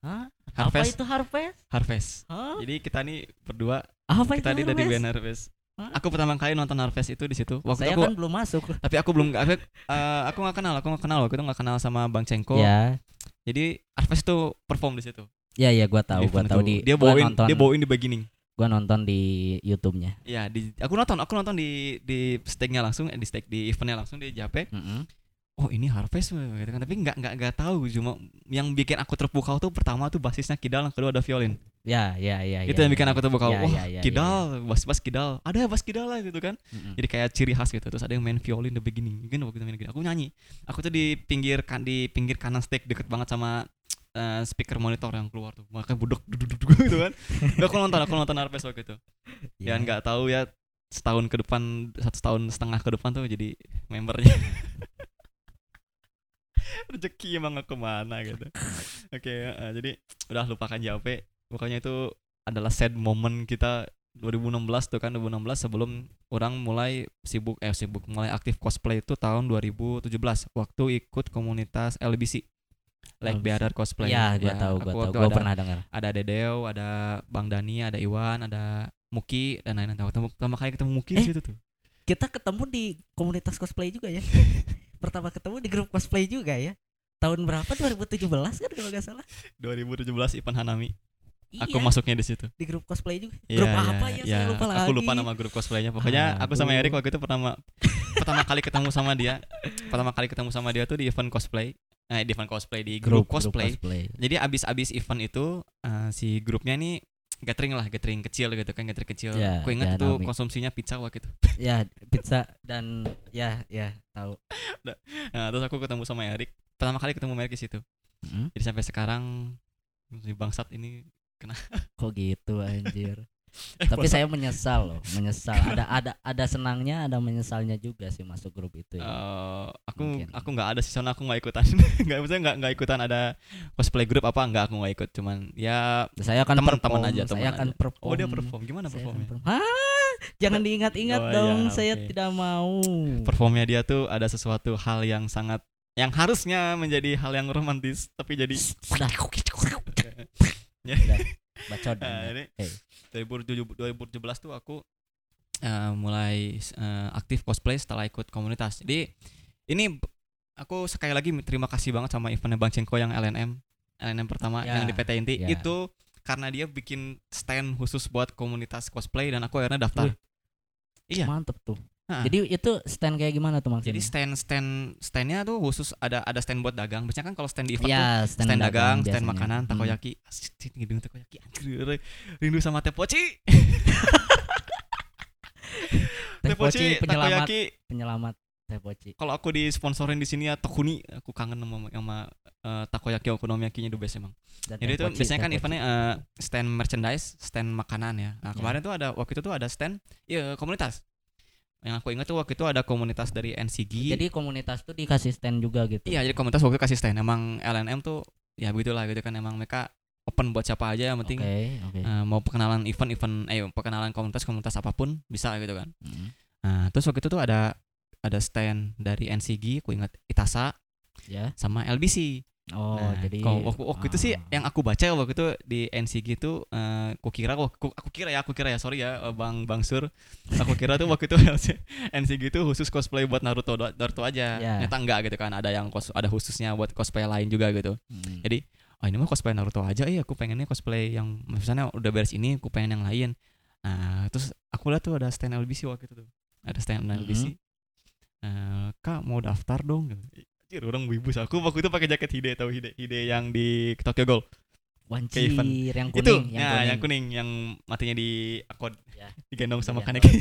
Hah? Apa Harvest. itu harvest? Harvest. Hah? Jadi kita nih berdua Apa kita itu di dari harvest? band Harvest. Hah? Aku pertama kali nonton Harvest itu di situ. Waktu Saya aku kan belum masuk. tapi aku belum aku, eh, aku nggak kenal, aku nggak kenal waktu itu nggak kenal sama Bang Cengko. Ya, Jadi Harvest tuh perform di situ. ya ya gua tahu, Di gua tahu di dia bawain nonton, dia bawain di beginning. Gua nonton di YouTube-nya. Ya, di aku nonton, aku nonton di di stage-nya langsung, eh, di stage di eventnya langsung di Jape. Mm-mm. Oh, ini Harvest gitu kan. Tapi nggak nggak nggak tahu cuma yang bikin aku terpukau tuh pertama tuh basisnya Kidal, yang kedua ada violin. Ya, ya, ya. itu ya, yang bikin ya. aku terpukau. Ya, Wah, ya, ya, Kidal, bass-bass Kidal. Ada bass Kidal lah gitu kan. Mm-mm. jadi kayak ciri khas gitu terus ada yang main violin the beginning mungkin waktu itu main aku nyanyi aku tuh di pinggir kan di pinggir kanan stage deket banget sama eh, speaker monitor yang keluar tuh makanya budek duduk duduk gitu kan. [LAUGHS] Udah aku nonton aku nonton Harvest waktu itu. Ya. dan nggak tahu ya setahun ke depan satu tahun setengah ke depan tuh jadi membernya. [LAUGHS] Rezeki emang nggak ke mana gitu. Oke eh, jadi udah lupakan JP pokoknya itu adalah sad moment kita 2016 tuh kan 2016 sebelum orang mulai sibuk eh sibuk mulai aktif cosplay itu tahun 2017 waktu ikut komunitas LBC like LBC. Bearded Cosplay Ya, gua tahu, aku gua tahu. Gua pernah dengar. ada Dedeo ada Bang Dani ada Iwan ada Muki dan lain-lain tahu pertama kali ketemu Muki di Eh. situ tuh Kita ketemu di komunitas cosplay juga ya. [LAUGHS] Pertama ketemu di grup cosplay juga ya. Tahun berapa? 2017 kan kalau nggak salah. 2017 Ipan Hanami aku Iya, masuknya di situ di grup cosplay juga. Iya, grup iya, apa ya? iya. Saya lupa lagi. Aku lupa nama grup cosplaynya. Pokoknya aku sama. Erik waktu itu pertama pertama kali ketemu sama dia. Pertama kali ketemu sama dia tuh di event cosplay. Eh, di event cosplay di grup, cosplay. Jadi abis-abis event itu eh, si grupnya nih gathering lah, gathering kecil gitu kan, gathering kecil. Aku ingat ya, tuh konsumsinya pizza waktu itu. [LAUGHS] ya, pizza dan ya, ya, tahu. Nah, terus aku ketemu sama Erik. Pertama kali ketemu Erik di situ. Mm, Jadi sampai sekarang si bangsat ini [LAUGHS] Kok gitu anjir. Tapi saya menyesal loh, menyesal. Ada ada ada senangnya, ada menyesalnya juga sih masuk grup itu. ya. Eh, aku Mungkin. aku nggak ada sih soalnya aku nggak ikutan nggak maksudnya nggak nggak ikutan ada cosplay grup apa nggak aku nggak ikut cuman ya saya akan teman-teman aja, teman saya akan aja. perform. oh dia perform gimana performnya perform. Hah? Jangan diingat-ingat Oh, dong, iya, saya tidak mau. performnya dia tuh ada sesuatu hal yang sangat yang harusnya menjadi hal yang romantis tapi jadi. Bacot. Nah, Anda. ini Eh. 2017 2017 tuh aku eh, mulai eh, aktif cosplay setelah ikut komunitas. Jadi ini aku sekali lagi terima kasih banget sama eventnya Bang Cengko yang LNM LNM pertama Ya, yang di PT Inti ya. itu karena dia bikin stand khusus buat komunitas cosplay dan aku akhirnya daftar. Wih. Iya. Mantep tuh. Ha. Jadi itu stand kayak gimana tuh maksudnya? Jadi stand stand standnya tuh khusus ada ada stand buat dagang. Biasanya kan kalau stand di event tuh ya, stand, dagang, stand biasanya. makanan, Hmm. takoyaki. Asik, hidung takoyaki. Rindu sama teh poci. [LAUGHS] Teh poci penyelamat takoyaki. penyelamat teh poci. Kalau aku disponsorin di sini ya Tokuni, aku kangen sama sama eh, takoyaki okonomiyakinya the best emang. Dan Jadi itu biasanya kan eventnya eh, stand merchandise, stand makanan ya. Nah Ya. kemarin tuh ada waktu itu tuh ada stand ya komunitas. Yang aku ingat tuh waktu itu ada komunitas dari NCG. Jadi komunitas tuh dikasih stand juga gitu. Iya, jadi komunitas waktu itu kasih stand. Emang LNM tuh ya begitulah gitu kan emang mereka open buat siapa aja yang penting oke. eh, mau perkenalan event-event eh perkenalan komunitas-komunitas apa pun bisa gitu kan. Mm. Nah, terus waktu itu tuh ada ada stand dari NCG, aku ingat Itasa Ya. sama LBC. Oh, Nah, jadi kalau waktu, waktu itu sih ah. yang aku baca waktu itu di NCG itu eh, aku kira aku, aku kira ya aku kira ya sorry ya eh, Bang Bang Sur aku kira tuh waktu itu [LAUGHS] NCG itu khusus cosplay buat Naruto Naruto aja Ya. ternyata enggak gitu kan ada yang kos ada khususnya buat cosplay lain juga gitu Mm. jadi oh ini mah cosplay Naruto aja iya aku pengennya cosplay yang misalnya udah beres ini aku pengen yang lain nah terus aku lihat tuh ada stand LBC waktu itu tuh ada stand. LBC Eh, kak mau daftar dong gitu. Anjir orang wibu aku waktu itu pakai jaket Hide tahu Hide? Hide yang di Tokyo Ghoul. Wancir event. yang itu. kuning, yang ya kuning. yang kuning. yang matinya di akod Ya. digendong sama. Kaneki. [LAUGHS]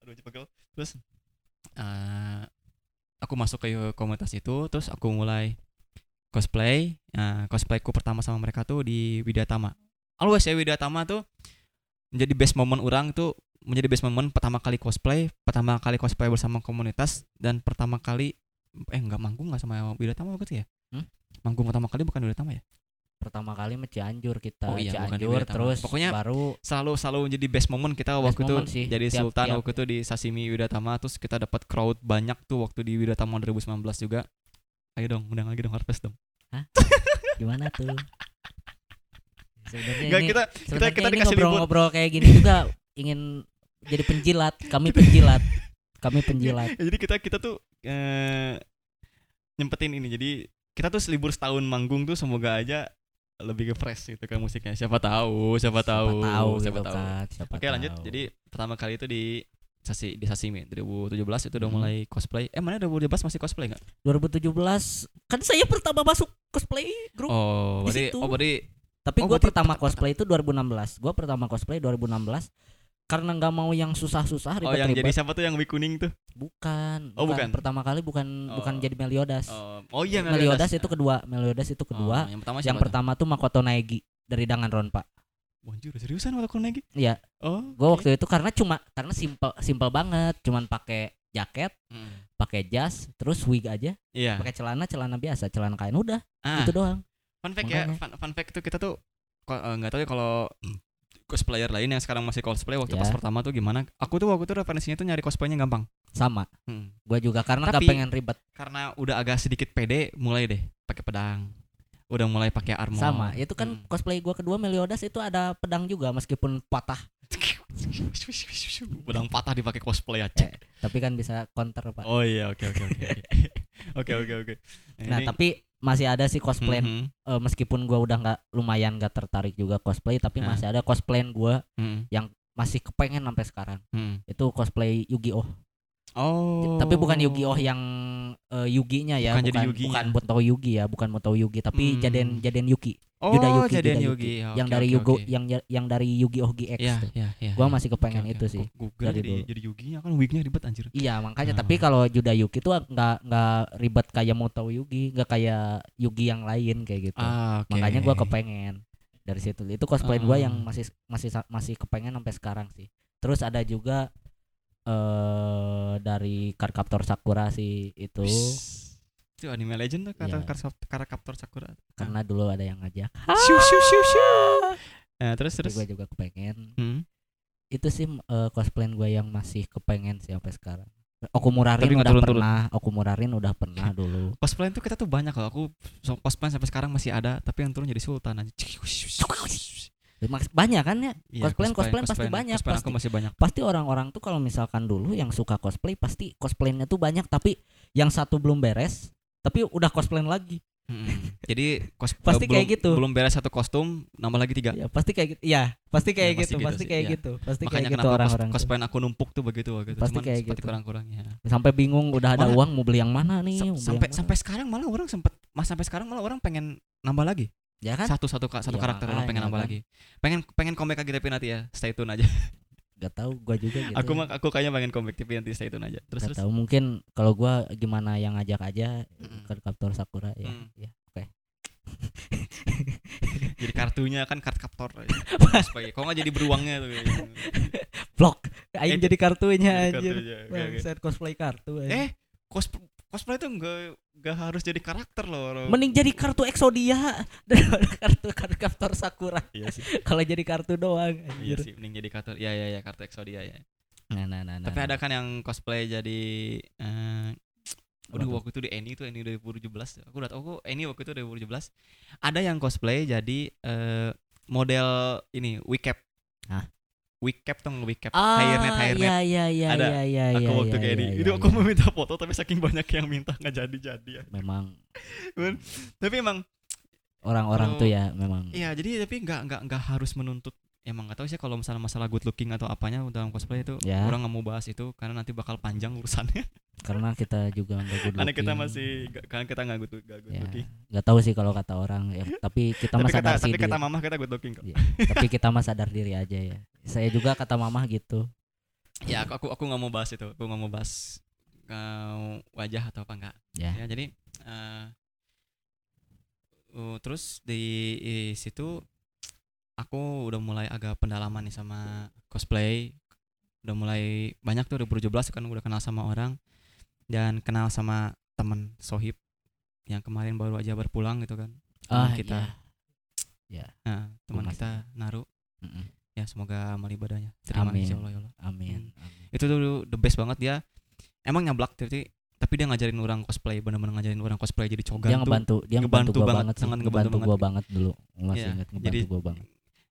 aduh cepet terus eh, aku masuk ke komunitas itu terus aku mulai cosplay. Nah, cosplayku pertama sama mereka tuh di Widyatama always ya Widyatama tuh menjadi best moment orang tuh menjadi best moment pertama kali cosplay pertama kali cosplay bersama komunitas dan pertama kali eh nggak manggung nggak sama Widyatama waktu ya Hmm? manggung pertama kali bukan Widyatama ya Pertama kali mah Cianjur kita, Oh iya, Cianjur terus Pokoknya baru selalu selalu menjadi best moment kita Best waktu itu sih, jadi tiap- sultan tiap- waktu itu di Sashimi Widyatama terus kita dapat crowd banyak tuh waktu di Widyatama 2019 juga ayo dong undang lagi dong Harvest dong gimana tuh? Sebenarnya ini, kita sebenarnya kita ini dikasih ngobrol-ngobrol kayak gini juga ingin jadi penjilat. Kami penjilat. Kami penjilat. [LAUGHS] Jadi kita kita tuh eh, nyempetin ini jadi kita tuh libur setahun manggung tuh semoga aja lebih ke fresh gitu kan musiknya siapa tahu siapa tahu siapa tahu, siapa tahu kan, siapa oke lanjut jadi pertama kali itu di Sasi di Sashimi 2017 itu udah Hmm. mulai cosplay eh mana 2017 masih cosplay nggak 2017 kan saya pertama masuk cosplay grup. oh Di berarti situ. oh berarti Tapi oh, gue pertama- cosplay itu 2016. Gue pertama cosplay 2016 karena nggak mau yang susah-susah oh yang jadi ribet-ribet. siapa tuh yang wig kuning tuh bukan, Oh, bukan. Pertama kali bukan bukan Oh. jadi Meliodas. Oh, oh iya Meliodas itu kedua, Meliodas itu kedua. Oh, yang pertama yang siapa tuh? pertama tuh Makoto Naegi dari Danganronpa. Wah, anjir, seriusan kuning lagi? Iya. Oh. Gue waktu itu karena cuma karena simple simple banget, cuman pakai jaket, Mm. pakai jas, terus wig aja, Iya. pakai celana celana biasa, celana kain udah, Ah, itu doang. fun fact ya, Makanya. fun, fun fact tuh kita tuh eh, nggak tahu ya kalau cosplayer lain yang sekarang masih cosplay waktu Ya. pas pertama tuh gimana? Aku tuh waktu itu referensinya tuh nyari cosplaynya gampang. Sama. Hmm. Gue juga karena gak Tapi- pengen ribet. Karena udah agak sedikit pede, mulai deh pakai pedang. Udah mulai pakai armor. Sama. Itu kan Hmm. cosplay gua kedua Meliodas itu ada pedang juga meskipun patah, [LAUGHS] pedang patah dipakai cosplay ya. Eh, tapi kan bisa counter, Pak. Oh iya, oke oke oke. oke. [LAUGHS] Oke oke oke. Nah, ini- tapi masih ada sih cosplay Mhm, eh, meskipun gua udah nggak lumayan gak tertarik juga cosplay tapi Ah. masih ada cosplay gua mhm, masih kepengen sampai sekarang mhm. itu cosplay Yu-Gi-Oh Oh. tapi bukan Yu-Gi-Oh yang eh, Yugi-nya ya Bukan jadi bukan Yugi-nya. bukan Moto Yugi ya bukan Moto Yugi tapi Hmm. Jaden Jaden Yuki Oh, Juda Yuki, jadian Juda Yugi. Ya, yang dari oke, Yugo oke. yang yang dari Yu-Gi-Oh GX Iya, tuh. iya, iya. Gua iya. masih kepengen Oke, itu oke. sih Gua- Google dari jadi dulu. jadi Yuginya kan wignya ribet anjir. Iya makanya Ah. tapi kalau Juda Yuki tuh nggak nggak ribet kayak Moto Yugi nggak kayak Yugi yang lain kayak gitu Ah, oke. makanya gua kepengen dari situ itu cosplay gua yang Ah. masih masih sa- masih kepengen sampai sekarang sih terus ada juga eh dari Cardcaptor Sakura sih itu. Itu anime legend tuh kata Iya. kata Captor Sakura. karena dulu ada yang ngajak Shoo, shoo, shoo, shoo. Nah, terus terus. gue juga kepengen Hmm. itu sih eh, cosplay gue yang masih kepengen sih sampai sekarang Okumurarin Tapi nggak udah turun-turun. pernah Okumurarin udah pernah [LAUGHS] dulu Cosplay itu kita tuh banyak loh. Aku cosplay sampai sekarang masih ada, tapi yang turun jadi sultan aja. [LAUGHS] Maks- banyak kan ya Iya, Cosplayan- cosplayan pasti banyak, Cosplayan aku pasti. masih banyak. pasti orang-orang tuh kalau misalkan dulu yang suka cosplay pasti cosplaynya tuh banyak tapi yang satu belum beres tapi udah cosplay lagi Mm-mm. Jadi kos [LAUGHS] Pasti eh, kayak belum- gitu. Belum beres satu kostum, nambah lagi tiga. ya pasti kayak gitu ya pasti kayak Ya, pasti gitu gitu pasti kayak iya. gitu pasti Makanya kayak gitu orang-orang kos tuh. cosplayan aku numpuk tuh begitu gitu. Pasti Cuman kayak gitu. kurang-kurang ya. sampai bingung udah ada Malah- uang mau beli yang mana nih sampai sampai sekarang malah orang sempet mas sampai sekarang malah orang pengen nambah lagi ya kan? Satu satu satu Ya, karakter orang pengen nambah kan. lagi? Pengen pengen comeback lagi tapi nanti ya stay tune aja. Gak tahu gua juga gitu aku mah aku kayaknya pengen comeback tapi nanti stay tune aja. Terus Gak terus? tahu mungkin kalau gua gimana yang ngajak aja Mm-mm. ke Kaptor Sakura ya. Mm. ya oke. [LAUGHS] Jadi kartunya kan card captor [LAUGHS] supaya kok nggak jadi beruangnya tuh? Vlog. Aing Eh, jadi kartunya Jadi kartunya, oke, oke. Bangsat, cosplay kartu anjir. eh cos cosplay tuh nggak nggak harus jadi karakter loh orang mending jadi kartu Exodia [LAUGHS] daripada kartu kartu Kaptor Sakura iya sih [LAUGHS] kalau jadi kartu doang iya anjir. sih mending jadi kartu ya ya ya kartu Exodia ya Nah, nah, nah, nah, tapi nah. ada kan yang cosplay jadi eh Udah Apa tuh? waktu itu di Eni tuh Eni 2017 Aku udah tau kok Eni waktu itu 2017 Ada yang cosplay jadi eh model ini Wicap Hah? Wicap tuh Wicap. Ah, Hairnet Hairnet iya iya iya Ada. iya iya Aku iya, waktu iya, kayak Eni iya, Itu iya, aku iya. mau minta foto Tapi saking banyak yang minta nggak jadi-jadi ya. Memang. [LAUGHS] Tapi emang orang-orang Kalau- tuh ya memang. Iya jadi tapi nggak nggak nggak harus menuntut Emang gak tahu sih kalau misalnya masalah good looking atau apanya dalam cosplay itu Ya. orang nggak mau bahas itu karena nanti bakal panjang urusannya. [LAUGHS] Karena kita juga nggak good karena kita looking. masih nggak- karena kita nggak good, nggak good ya. looking. Nggak tahu sih kalau kata orang ya tapi kita mah tapi kata sadar tapi kata diri- mama kita good looking kok. Iya, tapi kita mah sadar diri aja ya saya juga kata mama gitu. Ya aku aku aku nggak mau bahas itu. Aku nggak mau bahas eh, wajah atau apa enggak ya. Ya jadi eh uh, terus di, di situ aku udah mulai agak pendalaman nih sama cosplay. Udah mulai banyak tuh 2017 kan udah kenal sama orang dan kenal sama teman sohib yang kemarin baru aja berpulang gitu kan. Teman ah kita. ya. Nah teman kita naruh Mm-mm. Ya semoga amal ibadahnya terima Amin. insya Allah ya Allah. Amin. Amin itu tuh the best banget dia emang nyablak tapi tapi dia ngajarin orang cosplay bener-bener ngajarin orang cosplay jadi cogan dia ngebantu dia ngebantu ngebantu gua banget, banget, sangat ngebantu ngebantu gua banget dulu. Masih Iya, ingat ngebantu jadi- gua banget.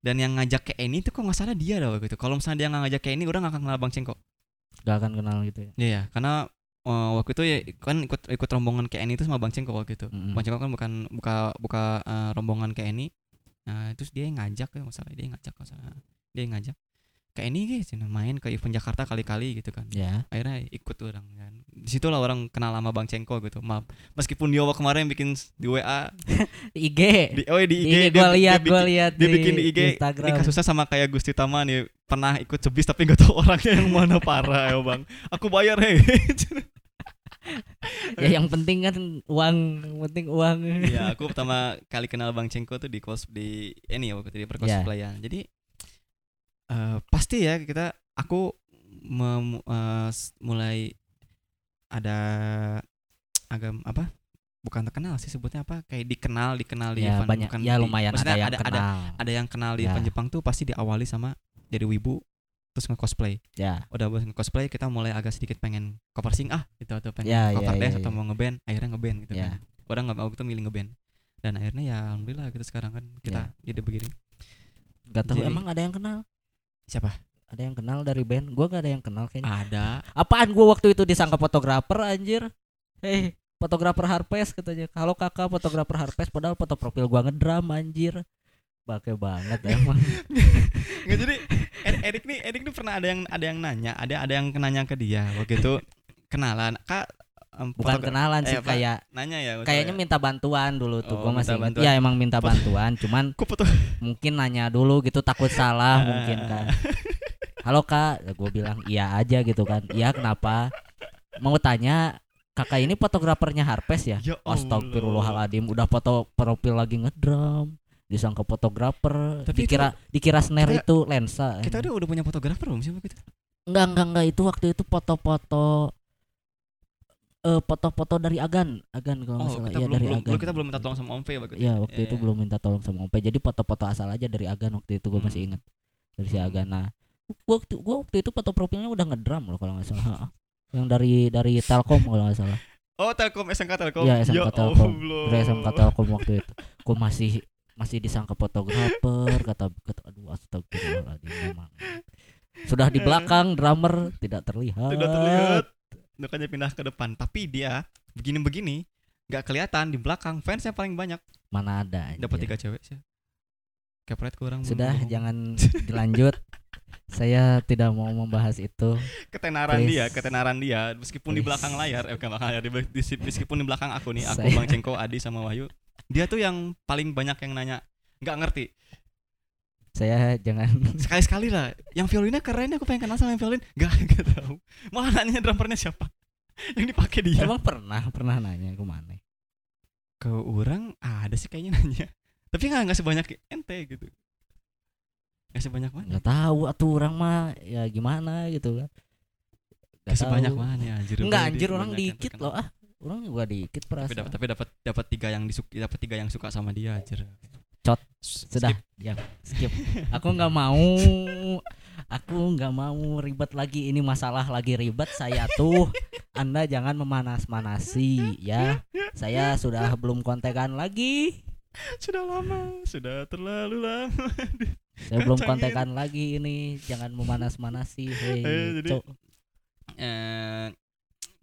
dan yang ngajak ke Eni tuh kok nggak salah dia dah waktu itu. Kalau misalnya dia nggak ngajak ke Eni orang nggak akan kenal Bang Cengko gak akan kenal gitu ya? Iya ya karena eh, waktu itu ya kan ikut ikut rombongan ke Eni itu sama Bang Cengko waktu itu. Mm-mm. Bang Cengko kan bukan buka buka eh, rombongan ke Eni. Nah terus dia yang ngajak ya masalah dia yang ngajak masalah dia ngajak ke Eni guys main ke event Jakarta kali-kali gitu kan. Ya. Akhirnya ikut orang kan. Di situlah orang kenal sama Bang Cengko gitu. Maaf meskipun dia kemarin bikin di WA [LAUGHS] IG di oh di IG, IG dia, gua dia lihat gua lihat dia di bikin di IG Instagram ini kasusnya sama kayak Gusti Tama nih pernah ikut cebis tapi nggak tahu orangnya yang mana. Parah ya bang. Aku bayar hei. [LAUGHS] Ya yang penting kan uang yang penting uang. Ya aku pertama kali kenal Bang Cengko tuh di cos di ini ya waktu di Ya. percosplayan jadi eh, pasti ya kita aku mem- s- mulai ada agak apa? Bukan terkenal sih sebutnya apa? Kayak dikenal dikenal di ya event banyak bukan ya di- lumayan ada maksudnya yang ada, kenal. ada ada yang kenal di Ya. event Jepang tuh pasti diawali sama jadi wibu terus nge-cosplay. Ya. Udah bos cosplay kita mulai agak sedikit pengen cover sing ah gitu atau pengen Ya, ya, cover dance ya, atau ya. mau ngeband akhirnya ngeband gitu Ya. kan. Orang nggak mau gitu milih ngeband. Dan akhirnya ya alhamdulillah gitu sekarang kan kita jadi begini. Gak tahu emang ada yang kenal siapa? Ada yang kenal dari band? Gua gak ada yang kenal kayaknya. Ada. Apaan gua waktu itu disangka fotografer anjir? Hei fotografer Harpes katanya. Kalau kakak fotografer Harpes padahal foto profil gua ngedram anjir. Bake banget [LAUGHS] emang. Nggak jadi Er- Erik nih Erik nih pernah ada yang ada yang nanya ada ada yang nanya ke dia. Waktu itu kenalan. Kak bukan kenalan eh, sih apa? kayak nanya ya kayaknya minta bantuan dulu tuh Oh, gua masih bantuan. ya emang minta bantuan cuman [LAUGHS] mungkin nanya dulu gitu takut salah [LAUGHS] mungkin kan. Halo kak. Ya, gue bilang iya aja gitu kan. Iya kenapa? Mau tanya kakak ini fotografernya Harpes ya? Ya. Astagfirullahaladzim udah foto profil lagi ngedram disangka fotografer Tapi dikira dikira snare kita- itu lensa. Kita udah udah punya fotografer belum sih waktu itu? enggak enggak enggak itu waktu itu foto-foto eh foto-foto dari Agan Agan kalau Oh, salah kita ya belum, dari belum, Agan kita belum minta tolong sama Om V waktu itu. ya waktu itu Iya. belum minta tolong sama Ompe jadi foto-foto asal aja dari Agan waktu itu gue masih Hmm. ingat dari si. Agan nah gua waktu gua waktu itu foto profilnya udah ngedram loh kalau nggak salah [LAUGHS] yang dari dari Telkom kalau nggak salah Oh, Telkom SMK Telkom. Iya, SMK Telkom. Allah. dari SMK Telkom waktu itu gue masih masih disangka fotografer kata kata aduh astagfirullahaladzim memang sudah di belakang drummer tidak terlihat Tidak terlihat. Makanya pindah ke depan. Tapi dia begini-begini nggak kelihatan di belakang fansnya paling banyak. mana ada Dapat tiga cewek sih. Kepret kurang. sudah jangan dilanjut saya tidak mau membahas itu ketenaran Please. dia, ketenaran dia meskipun di Please. belakang layar, eh bukan belakang layar, di, di- meskipun di belakang aku nih, aku Saya- Bang Cengko, Adi sama Wahyu, dia tuh yang paling banyak yang nanya, nggak ngerti. Saya jangan [LAUGHS] Sekali-sekali lah, yang violinnya keren, aku pengen kenal sama yang violin, nggak [LAUGHS] nggak tahu. Malah nanya drummernya siapa, [LAUGHS] yang dipakai dia. emang pernah pernah nanya ke mana Ke orang ada sih kayaknya nanya, tapi nggak nggak sebanyak ente gitu. Nggak sebanyak mana? nggak tahu atuh orang mah ya gimana gitu kan. Nggak Nggak sebanyak mana anjir. Enggak Dia anjir orang dikit loh. Ah orang juga dikit tapi perasaan. dapat tapi dapat dapat tiga yang disuka dapat tiga yang suka sama dia anjir Cot. Sudah. Skip. diam skip. Aku nggak mau. Aku nggak mau ribet lagi. Ini masalah lagi ribet. Saya tuh anda jangan memanas-manasi ya. Saya sudah belum kontekan lagi. Sudah lama. Sudah terlalu lama. Saya belum kontekan lagi ini. Jangan memanas-manasi hei. Eh, jadi- eh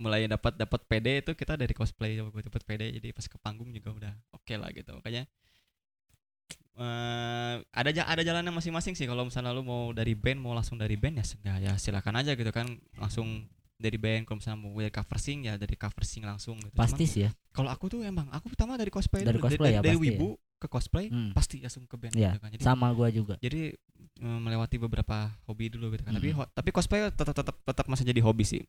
mulai dapat dapat PD itu kita dari cosplay. Dapat PD jadi pas ke panggung juga udah oke lah gitu. Makanya eh ada ada jalannya masing-masing sih kalau misalnya lu mau dari band mau langsung dari band ya sudah ya silakan aja gitu kan langsung dari band kalau misalnya mau dari cover sing ya dari cover sing langsung gitu. Pasti sih ya kalau aku tuh emang aku pertama dari cosplay Dari dulu. cosplay ya, dari pasti ya. wibu ke cosplay Hmm. pasti langsung ke band Iya, gitu kan. jadi sama gua juga jadi eh, melewati beberapa hobi dulu gitu kan tapi Mm. ho- tapi cosplay tetap tetap tetap masih jadi hobi sih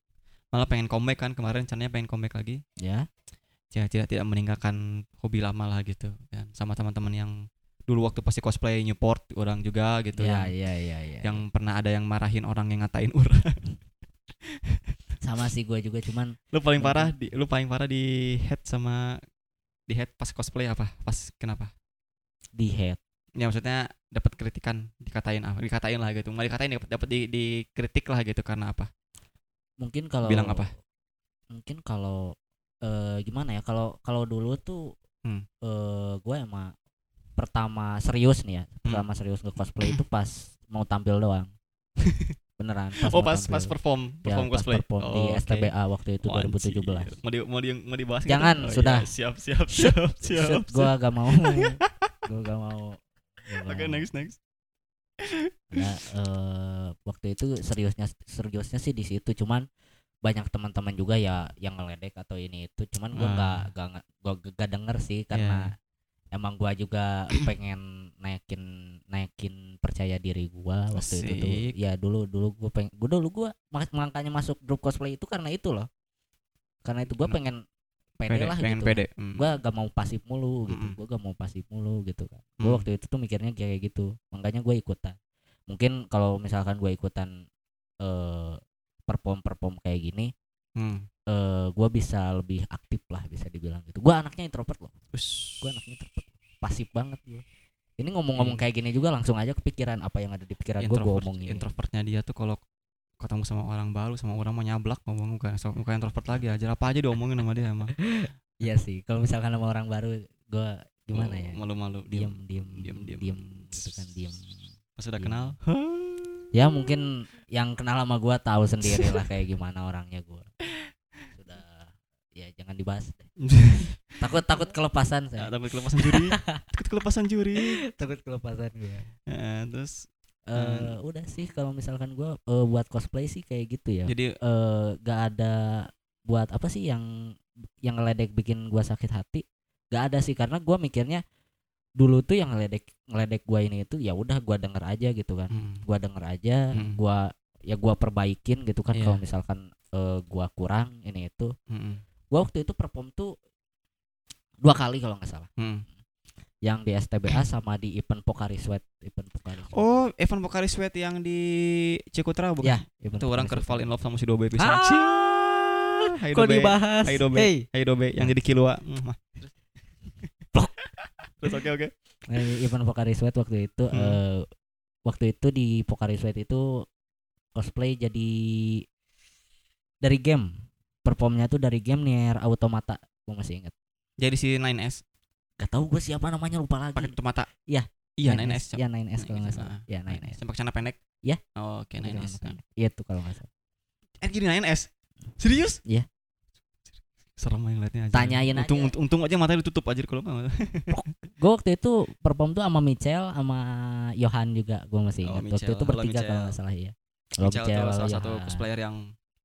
malah pengen comeback kan kemarin rencananya pengen comeback lagi ya ya tidak tidak meninggalkan hobi lama lah gitu kan sama teman-teman yang dulu waktu pasti cosplay Newport orang juga gitu ya yang, ya ya ya yang pernah ada yang marahin orang yang ngatain orang. [LAUGHS] Sama sih gua juga cuman lu paling parah di lu paling parah di head sama di head pas cosplay apa? Pas kenapa? Di head. Ya maksudnya dapat kritikan dikatain apa dikatain lah gitu. Nggak dikatain dapat dapat di dikritik lah gitu karena apa. Mungkin kalau Bilang apa? mungkin kalau eh gimana ya kalau kalau dulu tuh Hmm. eh gue emang pertama serius nih ya Hmm. pertama serius nge cosplay [CLEARS THROAT] itu pas mau tampil doang [LAUGHS] beneran oh mau pas tampil. pas perform Ya, perform pas cosplay perform di Oh, oke. STBA waktu itu Oh, anjir. 2017 mau di mau di mau dibahas gitu? Jangan, Oh, sudah. iya, siap siap siap siap, Shoot, gue gak mau [LAUGHS] gue gak mau gak oke mau. next next Nah, eh, waktu itu seriusnya seriusnya sih di situ cuman banyak teman-teman juga ya yang ngeledek atau ini itu cuman gua Ah. nggak nggak nggak- gua gak denger sih karena emang gua juga [CLEARS THROAT] pengen naikin naikin percaya diri gua waktu itu tuh Asik. ya dulu dulu gua pengen gua dulu gua mak- makanya masuk grup cosplay itu karena itu loh karena itu gua pengen pede, lah pengen gitu pede Hmm. gua gak mau pasif mulu gitu Mm-mm. gua gak mau pasif mulu gitu kan Hmm. gua waktu itu tuh mikirnya kayak gitu makanya gue ikutan mungkin kalau misalkan gue ikutan eh perform perform kayak gini Hmm. eh gue bisa lebih aktif lah bisa dibilang gitu. Gue anaknya introvert loh. Gue anaknya introvert. Pasif banget gue ini ngomong-ngomong Hmm. kayak gini juga langsung aja kepikiran apa yang ada di pikiran gue gue omongin. introvertnya dia tuh kalau ketemu sama orang baru sama orang mau nyablak ngomong bukan so, bukan introvert lagi aja. Apa aja diomongin sama dia emang? [LAUGHS] Iya sih kalau misalkan sama orang baru gue gimana ya? malu-malu diem diem. diem, diem diem. diem gitu kan diem. Pas udah kenal [LAUGHS] ya mungkin yang kenal sama gua tahu sendiri lah kayak gimana orangnya gua. Sudah ya jangan dibahas [LAUGHS] takut takut kelepasan Ya, saya takut kelepasan juri. [LAUGHS] Takut kelepasan juri. Takut kelepasan gua. Eh, terus eh udah sih kalau misalkan gua eh, buat cosplay sih kayak gitu ya. Jadi eh gak ada buat apa sih yang yang ngeledek bikin gua sakit hati? Gak ada sih karena gua mikirnya dulu tuh yang ngeledek ngeledek gua ini itu ya udah gua denger aja gitu kan hmm, gua denger aja Hmm. gua ya gua perbaikin gitu kan Iya. kalau misalkan eh, gua kurang ini itu hmm, gua waktu itu perform tuh dua kali kalau nggak salah hmm, yang di STBA sama di event Pokari Sweat event Pokari Sweat. Oh, Evan Pokari Sweat yang di Cikutra bukan? ya event Itu orang Pokari ke fall Sweat. in love sama si Dobe bisa. Ah, Hai kok Dobe. dibahas Hai Dobe. hey Hai Dobe yang jadi Kilua. Mm. Terus oke oke. Eh, event Pokari Sweat waktu itu Hmm. eh, waktu itu di Pokari Sweat itu cosplay jadi dari game performnya tuh dari game Nier Automata gue masih ingat Jadi si 9S gak tahu gue siapa namanya lupa lagi pakai tutup mata. Iya. Iya 9S. ya 9S kalau nggak 9S, salah ah. ya 9S Sampai celana pendek. Iya. Oh, Oke, 9S. Celana pendek. iya tuh kalau nggak salah Eh gini 9S. Serius? Iya. Serem yang liatnya aja. Tanyain untung, aja. untung, untung aja matanya ditutup aja kalau enggak. [LAUGHS] gue waktu itu perform tuh sama Michelle sama Johan juga gue masih Oh, ingat waktu Michelle. itu Halo, bertiga kalau Michelle. nggak salah ya Halo, Michelle tuh salah Johan. satu cosplayer yang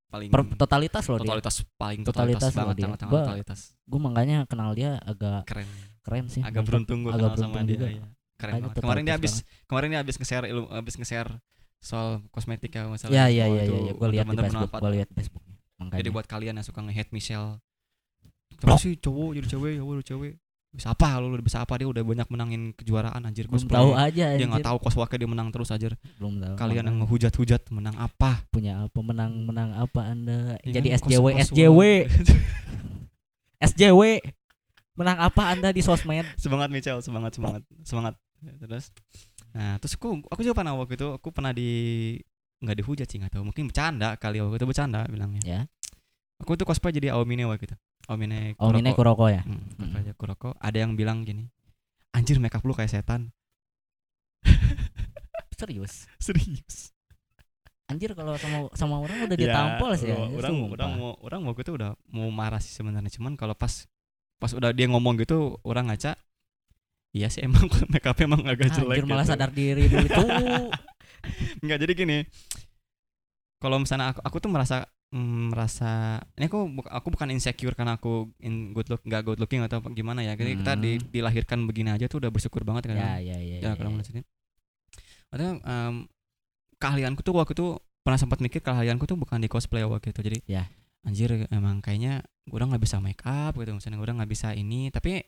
paling Per- totalitas loh dia totalitas paling Totalitas totalitas, banget dia. Gua- totalitas. gue makanya kenal dia agak Keren. keren sih Agak beruntung gue agak kenal sama beruntung dia. juga. iya. Keren banget. Kemarin dia habis kemarin dia habis nge-share ilmu habis nge-share soal kosmetik ya masalah. ya ya Oh, ya itu ya, ya. gue lihat di Facebook gue lihat di Facebook makanya Jadi buat kalian yang suka nge-hate Michelle Terus sih cowok jadi cewek, ya udah cewek. Bisa apa lu udah bisa apa dia udah banyak menangin kejuaraan anjir belum cosplay. tahu aja Dia anjir. nggak tahu cosplay dia menang terus aja. belum tahu Kalian yang ngehujat-hujat menang apa? punya apa menang menang apa anda Ya jadi kan, SJW kos- SJW. SJW [LAUGHS] menang apa anda di sosmed [LAUGHS] semangat Michelle, semangat semangat semangat. Ya, Terus Nah, terus aku aku juga pernah waktu itu aku pernah di nggak dihujat sih nggak tahu mungkin bercanda kali waktu itu bercanda bilangnya. ya Aku tuh cosplay jadi Aomine waktu itu. Aomine oh ini Kuroko. Kuroko ya Hmm, Mm-mm. cosplay aja Kuroko. Ada yang bilang gini, anjir makeup lu kayak setan. [LAUGHS] serius Serius. anjir kalau sama sama orang udah Ya, ditampol sih orang- anjir, orang sumpah. orang mau orang mau itu udah mau marah sih sebenarnya cuman kalau pas pas udah dia ngomong gitu orang ngaca iya sih emang [LAUGHS] make up emang agak jelek anjir malah gitu. sadar diri dulu tuh [LAUGHS] Enggak jadi gini kalau misalnya aku, aku tuh merasa mm, merasa ini aku bu- aku bukan insecure karena aku in good look nggak good looking atau gimana ya jadi kita di- Hmm. dilahirkan begini aja tuh udah bersyukur banget kan ya ya ya, ya, ya, kalau ya. maksudnya em, keahlianku tuh waktu itu pernah sempat mikir keahlianku tuh bukan di cosplay waktu itu jadi Ya. anjir emang kayaknya gue nggak bisa make up gitu misalnya gue nggak bisa ini tapi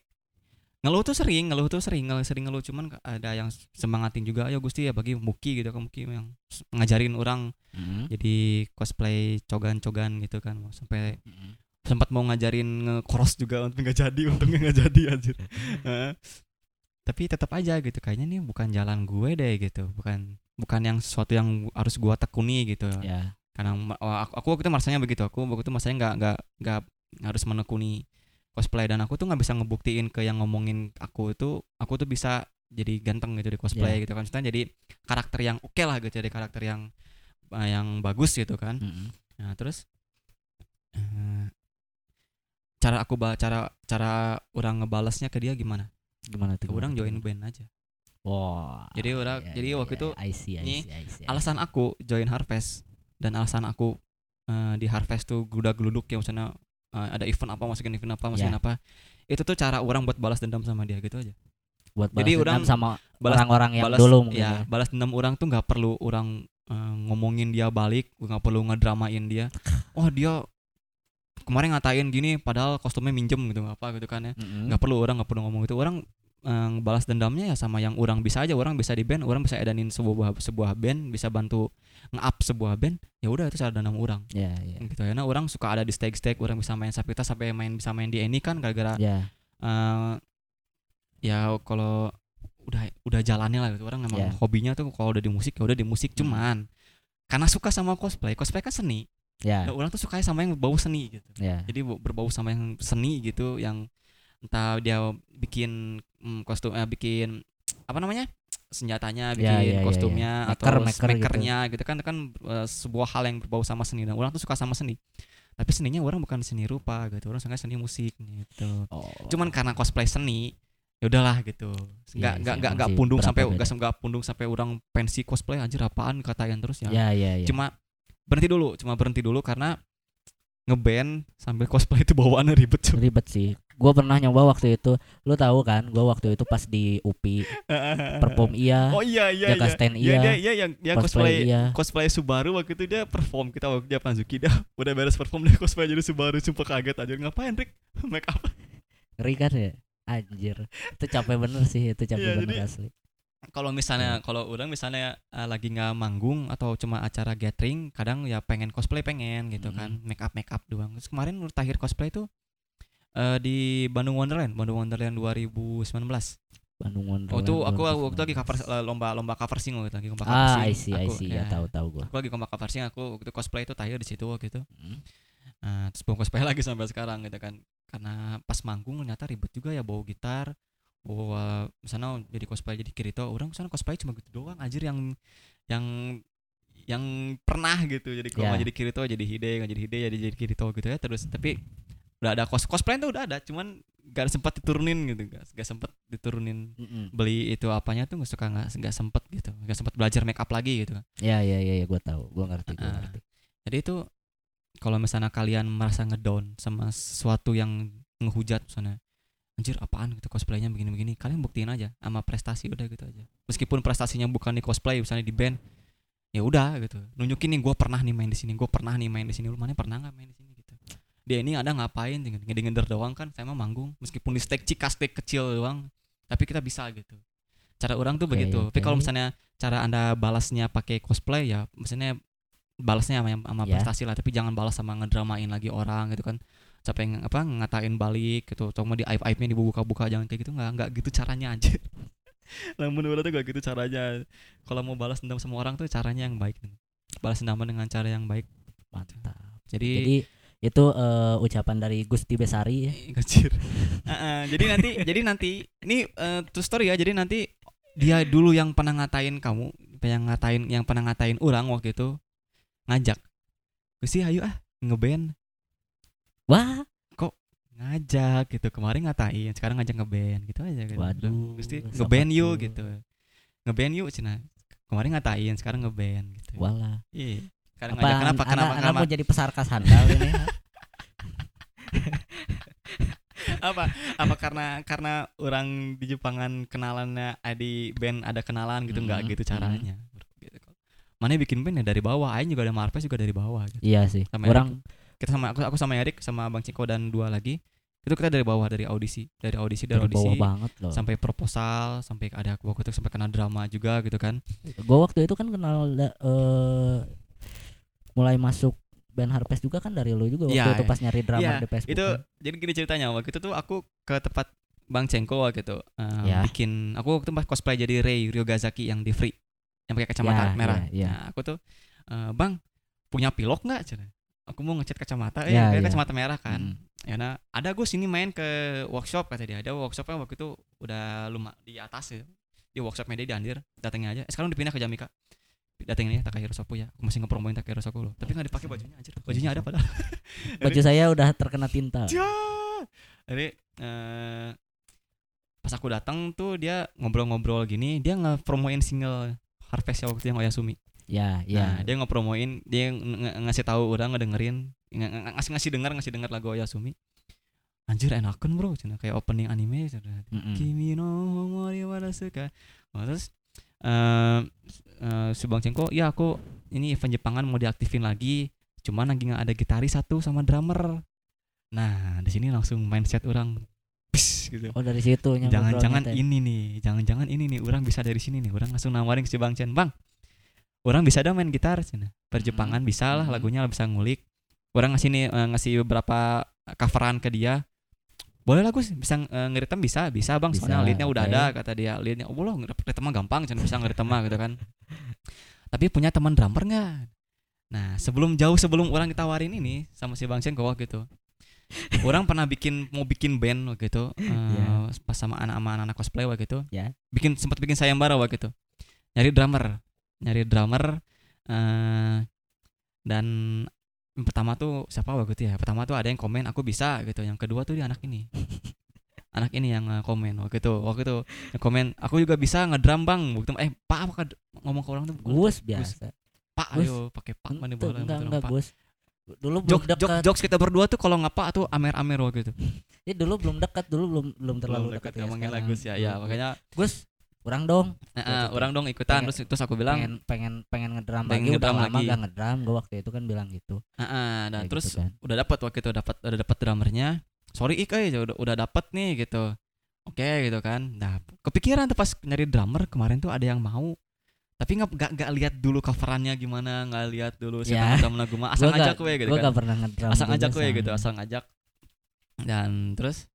ngeluh tuh sering ngeluh tuh sering ngeluh sering ngeluh cuman ada yang semangatin juga ayo gusti ya bagi muki gitu kan muki yang ngajarin orang Mm. jadi cosplay cogan-cogan gitu kan sampai Mm. sempat mau ngajarin nge-cross juga untuk nggak jadi [LAUGHS] untungnya nggak jadi anjir Heeh. tapi tetap aja gitu kayaknya nih bukan jalan gue deh gitu bukan bukan yang sesuatu yang harus gua tekuni gitu ya karena aku, aku waktu itu merasanya begitu aku waktu itu masanya nggak nggak nggak harus menekuni cosplay dan aku tuh nggak bisa ngebuktiin ke yang ngomongin aku itu aku tuh bisa jadi ganteng gitu di cosplay Ya. gitu kan Maksudnya jadi karakter yang oke lah gitu jadi karakter yang eh, yang bagus gitu kan Mm-mm. Nah terus eh, cara aku cara cara orang ngebalasnya ke dia gimana? gimana tuh orang join band aja. Wah. Jadi orang- iya, jadi iya, waktu iya. itu I see, I see, I see, I Alasan aku join Harvest dan alasan aku eh, di Harvest tuh gudak geluduk ya misalnya eh, ada event apa masukin event apa masukin Ya. apa. Itu tuh cara orang buat balas dendam sama dia gitu aja. buat jadi balas orang dendam sama balas- orang-orang yang balas dulu mungkin ya, ya. balas dendam orang tuh nggak perlu orang eh, ngomongin dia balik, nggak perlu ngedramain dia. [LAUGHS] Oh dia kemarin ngatain gini padahal kostumnya minjem gitu apa gitu kan ya. Nggak perlu orang nggak perlu ngomong itu orang eh, balas dendamnya ya sama yang orang bisa aja. Orang bisa di band orang bisa edanin sebuah sebuah band bisa bantu nge-up sebuah band ya udah itu cara dendam orang. Ya, ya. gitu ya. Nah orang suka ada di stake stake orang bisa main sapita sampai main bisa main di ini kan gara-gara Ya, eh, ya kalau udah udah jalannya lah gitu. Orang memang Ya. hobinya tuh kalau udah di musik ya udah di musik. Hmm. cuman karena suka sama cosplay cosplay kan seni. Ya, Nah, orang tuh suka sama yang berbau seni gitu. Ya. jadi berbau sama yang seni gitu yang entah dia bikin mm, kostum eh, bikin apa namanya senjatanya bikin Ya, ya, ya, kostumnya ya. atau Maker, maker gitu. makernya gitu. kan itu kan eh, sebuah hal yang berbau sama seni dan orang tuh suka sama seni tapi seninya orang bukan seni rupa gitu orang suka seni musik gitu Oh. cuman karena cosplay seni ya udahlah gitu nggak Iya sih, nggak nggak nggak pundung sampai nggak nggak pundung sampai orang pensi cosplay anjir apaan katain terus ya ya, ya, ya. cuma berhenti dulu cuma berhenti dulu karena ngeband sambil cosplay itu bawaannya ribet cuy. ribet sih. Gua pernah nyoba waktu itu. Lu tahu kan? Gua waktu itu pas di UPI [LAUGHS] perform iya, oh iya iya jaga iya stand Iya, iya, dia, iya yang yang cosplay cosplay iya. cosplay Subaru waktu itu dia perform kita waktu dia Panzuki dia [LAUGHS] udah beres perform dia cosplay jadi Subaru sumpah kaget aja ngapain Rick [LAUGHS] make up Ngeri kan ya? Anjir. Itu capek bener sih, itu capek Iya, bener jadi- asli. kalau misalnya kalau orang misalnya eh, lagi nggak manggung atau cuma acara gathering kadang ya pengen cosplay pengen gitu kan make up make up doang terus kemarin menurut terakhir cosplay tuh eh, di Bandung Wonderland Bandung Wonderland 2019 Bandung Wonderland. oh tuh aku 2019. waktu lagi cover eh, lomba lomba cover sing waktu itu, lagi lomba cover Ah, sing I see, I Aku, see. Ya, tahu tahu gua. aku lagi lomba cover sing aku waktu cosplayitu terakhir di situ waktu itu Hmm. Nah, terus belum cosplay [LAUGHS] lagi sampai sekarang gitu kan karena pas manggung ternyata ribet juga ya bawa gitar bawa misalnya jadi cosplay jadi Kirito orang misalnya cosplay cuma gitu doang anjir yang yang yang pernah gitu jadi kalau Ya. nggak jadi Kirito jadi Hide nggak jadi Hide jadi jadi Kirito gitu ya terus tapi udah ada cos cosplay tuh udah ada cuman gak sempat diturunin gitu gak, gak sempet diturunin Mm-mm. beli itu apanya tuh nggak suka nggak nggak sempet gitu nggak sempet belajar make up lagi gitu kan Ya ya ya, ya gua tahu. Gua ngerti, gua Ah. ngerti. jadi itu kalau misalnya kalian merasa ngedown sama sesuatu yang ngehujat misalnya anjir apaan gitu cosplaynya begini-begini kalian buktiin aja sama prestasi udah gitu aja meskipun prestasinya bukan di cosplay misalnya di band ya udah gitu nunjukin nih gue pernah nih main di sini gue pernah nih main di sini lu mana pernah nggak main di sini dia ini ada ngapain? Tinggal ngedengender doang kan saya mah manggung. Meskipun di stage cika stage kecil doang tapi kita bisa gitu. Cara orang tuh Oke, begitu. Tapi kalau misalnya cara anda balasnya pakai cosplay ya misalnya balasnya sama, sama Ya. prestasi lah. Tapi jangan balas sama ngedramain lagi orang gitu kan. Sampai ng- apa ngatain balik gitu. Mau di aib aibnya dibuka-buka jangan kayak gitu. Nggak nggak gitu caranya aja [LAUGHS] namun menurut tuh gak gitu caranya. Kalau mau balas dendam sama orang tuh caranya yang baik. Balas dendam dengan cara yang baik. Mantap. jadi, Jadi itu eh, ucapan dari Gusti Besari ya. kecil [LAUGHS] jadi nanti jadi nanti ini eh, true story ya. Jadi nanti dia dulu yang pernah ngatain kamu yang ngatain yang pernah ngatain orang waktu itu ngajak Gusti ayo ah ngeband. Wah, ngajak gitu kemarin ngatain sekarang ngajak ngeband gitu aja gitu Waduh, Gusti ngeband yuk gitu. Ngeband yuk cina. Kemarin ngatain sekarang ngeband gitu. Wala. iya sekarang Apa ngajak kenapa anak, kenapa anak kenapa mau jadi pesarkas handal ini? [LAUGHS] apa apa karena karena orang di Jepangan kenalannya eh, di band ada kenalan gitu nggak Mhm, gitu caranya gitu. mana bikin band ya dari bawah Aing juga ada Marves juga dari bawah gitu. Iya sih. Sama Orang kita sama aku aku sama Erik sama Bang Ciko dan dua lagi itu kita dari bawah dari audisi dari audisi dari, dari bawah audisi banget loh. sampai proposal sampai ada waktu itu sampai kena drama juga gitu kan Gue waktu itu kan kenal eh mulai masuk band Harpest juga kan dari lu juga waktu Iya, itu pas nyari drama Iya, di Facebook. itu kan. jadi gini ceritanya waktu itu tuh aku ke tempat Bang Cengko waktu itu eh, Ya. bikin aku waktu itu pas cosplay jadi Rei Ryogazaki yang di free yang pakai kacamata Ya, merah. ya, ya. Nah, aku tuh eh, Bang punya pilok nggak? Aku mau ngecat kacamata, eh Ya, ya. kacamata merah kan. Mm. Ya nah, ada gue sini main ke workshop kata dia. Ada workshopnya waktu itu udah luma di atas ya. Di workshopnya dia di Andir, datangnya aja. Eh, sekarang udah pindah ke Jamika. Datangin ya Takahiro Soku ya. Aku masih ngepromoin Takahiro Soku loh. Tapi nggak dipakai bajunya anjir. Bajunya ada padahal. [LAUGHS] Baju saya udah terkena tinta. Ja. Jadi eh, pas aku datang tuh dia ngobrol-ngobrol gini, dia nge-promoin single Harvest ya waktu yang Oyasumi. Ya, Nah, ya. dia nge-promoin, dia nge- ngasih tahu orang ngedengerin, nge- nge- ngasih ngasih dengar, ngasih dengar lagu Oyasumi. Anjir enakan bro, cina kayak opening anime cina. Mm-mm. Kimi no mori wa suka. Terus si Bang Cengko, ya aku ini event Jepangan mau diaktifin lagi, cuman lagi nggak ada gitaris satu sama drummer. Nah, di sini langsung mindset orang, Pis, gitu. Oh dari situ Jangan-jangan ini nih, jangan-jangan ini nih, orang bisa dari sini nih. Orang langsung nawarin ke si Bang Chen, Bang, orang bisa dong main gitar, cina. Perjepangan bisa lah, Mhm. lagunya bisa ngulik. Orang ngasih nih, ngasih beberapa coveran ke dia. Boleh lah Gus, bisa eh, ngeritem bisa, bisa bang. Soalnya Bisa, leadnya udah oke. ada, kata dia. Leadnya, oh loh ngeritem mah gampang, cina bisa ngeritem mah gitu kan. Tapi punya teman drummer nggak? Nah, sebelum jauh sebelum orang ditawarin ini sama si Bang Chen kok gitu. orang pernah bikin mau bikin band waktu itu [LAUGHS] Ya. pas sama anak sama anak cosplay waktu itu. Ya. Bikin sempat bikin sayembara waktu itu. Nyari drummer, nyari drummer eh dan pertama tuh siapa waktu itu ya? Pertama tuh ada yang komen aku bisa gitu. Yang kedua tuh dia anak ini. [LAUGHS] anak ini yang eh, komen waktu itu. Waktu itu yang komen aku juga bisa ngedrum bang. Waktu eh Pak apa ngomong ke orang tuh Gus biasa. Pak ayo pakai Pak mana boleh enggak, enggak. Gus. Dulu belum Jok, jok, dekat. jokes kita berdua tuh kalau nggak Pak tuh amer-amer waktu itu. Ya dulu belum dekat, dulu belum belum terlalu dekat ya. Gus ya. Ya, Belum. makanya Gus, kurang dong. eh, Gitu. orang dong ikutan. Pengen- terus terus aku bilang pengen pengen pengen ngedram pengen lagi. Ngedrum udah lama lagi. gak ngedram. Gue waktu itu kan bilang gitu. "Ah, ah," dan Kayak terus gitu kan. udah dapat waktu itu dapat udah dapat drummernya. Sorry ik eh udah udah dapat nih gitu. Oke gitu kan. Nah kepikiran tuh pas nyari drummer kemarin tuh ada yang mau. Tapi nggak nggak nggak lihat dulu coverannya gimana nggak lihat dulu siapa Ya. yang ngadram lagu mah asal Gua ngajak gue gitu Gua kan. gak pernah ngedrum asal ngajak gue gitu asal ngajak. Dan terus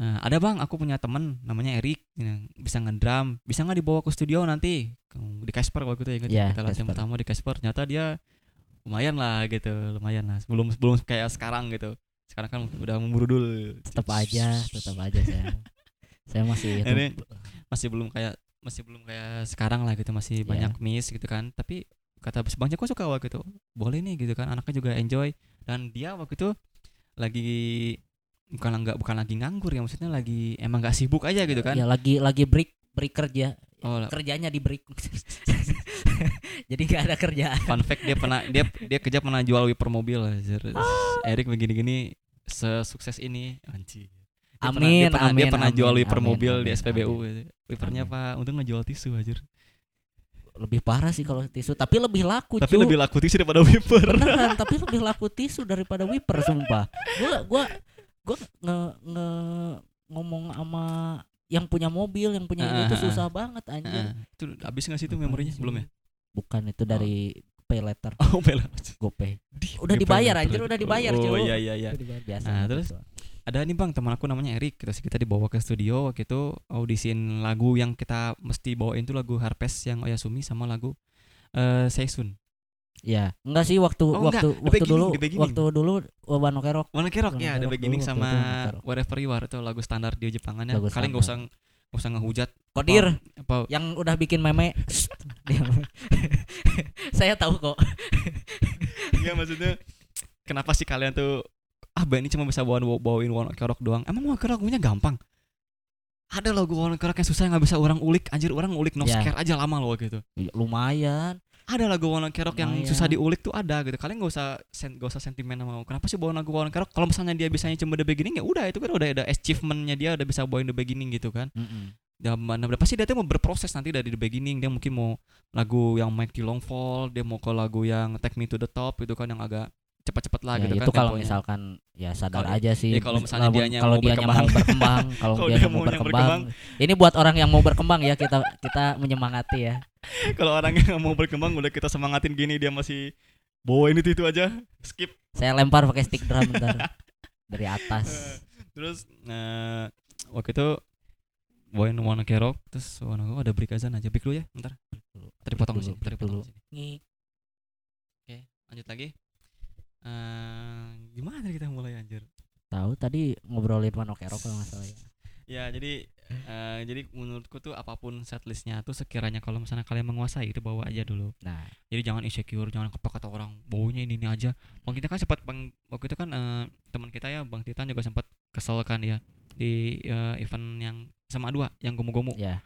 eh, ada bang aku punya temen namanya Erik yang bisa ngedrum. Bisa nggak dibawa ke studio nanti? Di Casper waktu itu ingat Iya, kita latihan pertama di Casper. Ternyata dia lumayan lah gitu lumayan lah. Sebelum sebelum kayak sekarang gitu. Sekarang kan udah memburudul tetap aja tetap aja [LAUGHS] saya. Saya masih itu Ini- masih belum kayak masih belum kayak sekarang lah gitu masih Iya. banyak miss gitu kan. Tapi kata bang Joko suka waktu itu. Boleh nih gitu kan anaknya juga enjoy. Dan dia waktu itu lagi bukan nggak bukan lagi nganggur ya maksudnya lagi emang nggak sibuk aja gitu kan? Ya lagi lagi break break kerja. Oh kerjanya di break. [LAUGHS] Jadi nggak ada kerjaan. Fun fact dia pernah dia dia kerja pernah jual wiper mobil anjir. Erik begini-gini sesukses ini. Anjir. Dia pernah- Amin, dia pernah, dia amin, pernah jual wiper amin, mobil di amin, SPBU amin. gitu. wipernya Amin. apa untung ngejual tisu anjir. Lebih parah sih kalau tisu tapi lebih laku tapi cu. lebih laku tisu daripada wiper. Beneran tapi lebih laku tisu daripada wiper sumpah. Gua gua gua nge, nge ngomong sama yang punya mobil yang punya Ah, itu ah, ah. susah banget anjir Heeh. itu habis nggak sih itu memorinya belum ya bukan itu dari pay letter [LAUGHS] oh bela gopay Di- Udah di dibayar, pay letter. anjir, udah dibayar, oh cu. iya iya iya dibayar biasa Nah, gitu. terus? ada nih bang teman aku namanya Erik terus kita dibawa ke studio waktu itu audisiin lagu yang kita mesti bawain tuh lagu Harpes yang Oyasumi sama lagu eh Seisun ya enggak sih waktu Oh, enggak, waktu The waktu Beginning, dulu waktu dulu Wano Kerok Mana Kerok ya ada Kerok beginning dulu sama Kerok. Wherever You Are itu lagu standar di Jepangannya Lagu kalian nggak usah standar. nggak usah ngehujat Kodir apa yang udah bikin meme [LAUGHS] saya tahu kok Enggak maksudnya kenapa sih kalian tuh ah band ini cuma bisa bawain bawain One Ok Rock doang. Emang One Ok Rock punya gampang? Ada lagu One Ok Rock yang susah yang nggak bisa orang ulik. Anjir orang ulik no Ya. scare aja lama loh gitu. Ya, lumayan Ada lagu One Ok Rock yang Lumayan. susah diulik tuh ada gitu. Kalian nggak usah sen, gak usah sentimen sama kenapa sih bawain lagu One Ok Rock? Kalau misalnya dia bisanya cuma the beginning ya udah itu kan udah ada achievementnya dia udah bisa bawain the beginning gitu kan. Mm-mm. Dan mana pasti dia tuh mau berproses nanti dari the beginning dia mungkin mau lagu yang Mighty Long Fall dia mau ke lagu yang Take Me to the Top itu kan yang agak cepat-cepat lah Ya, gitu itu kan kalau temponya. misalkan ya sadar Kalau- aja sih ya, kalau misalnya Kalau- dianya kalau berkembang. mau berkembang kalau Kalau dia dia mau berkembang ini buat orang yang mau berkembang ya kita kita menyemangati ya [LAUGHS] kalau orang yang mau berkembang udah kita semangatin gini dia masih bawain itu itu aja skip. Saya lempar pakai stick drum [LAUGHS] bentar dari atas. Terus eh, waktu itu bawain Wanna Kerok terus Wanna oh, ada break azan aja. Break dulu ya bentar tadi potong dulu, tadi potong dulu. oke lanjut lagi. Eh gimana kita mulai anjir? Tahu tadi ngobrolin Wano Kerok kalau nggak salah ya. Ya jadi eh, jadi menurutku tuh apa pun setlistnya tuh sekiranya kalau misalnya kalian menguasai itu bawa aja dulu. Nah. Jadi jangan insecure jangan kepak kata orang baunya ini ini aja. Bang kita kan sempat bang waktu itu kan eh, teman kita ya bang Titan juga sempat kesel kan ya di eh, event yang sama dua yang gomu-gomu. Ya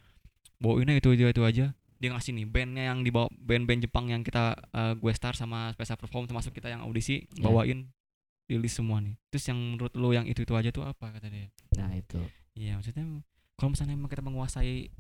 bawainnya itu aja itu aja. Dia ngasih nih bandnya yang dibawa band-band Jepang yang kita eh, gue star sama special perform termasuk kita yang audisi Ya. bawain di list semua nih. Terus yang menurut lo yang itu itu aja tuh apa kata dia? Nah itu. Iya maksudnya kalau misalnya emang kita menguasai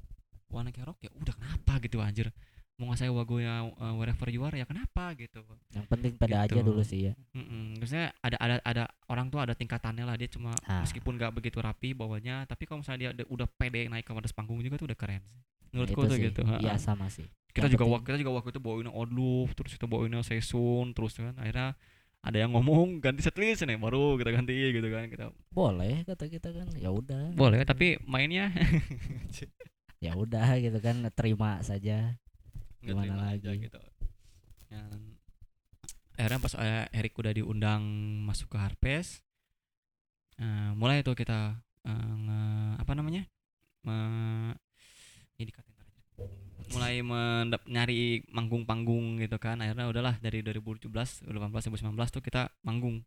Wanna Rock ya udah kenapa gitu anjir menguasai lagunya uh, Wherever You Are ya kenapa gitu yang penting pada aja Gitu. dulu sih ya Mm-mm. Maksudnya ada ada ada orang tuh ada tingkatannya lah dia cuma Ah. meskipun gak begitu rapi bawahnya tapi kalau misalnya dia ada- udah pede naik ke atas panggung juga tuh udah keren sih. Nah, menurutku itu tuh sih. gitu iya sama sih kita Yang juga penting- waktu kita juga waktu itu bawain Odluf terus kita bawain Seisun terus kan akhirnya ada yang ngomong ganti setlist nih baru kita ganti gitu kan kita boleh kata kita kan ya udah boleh tapi mainnya [LAUGHS] ya udah gitu kan terima saja Gimana terima aja lagi? gitu Dan akhirnya pas eh, Erik udah diundang masuk ke Harpes eh, mulai tuh kita nge- apa namanya Me- ini dikatain aja. Mulai mendap- nyari manggung-panggung gitu kan. Akhirnya udahlah dari 2017 2018 2019 tuh kita manggung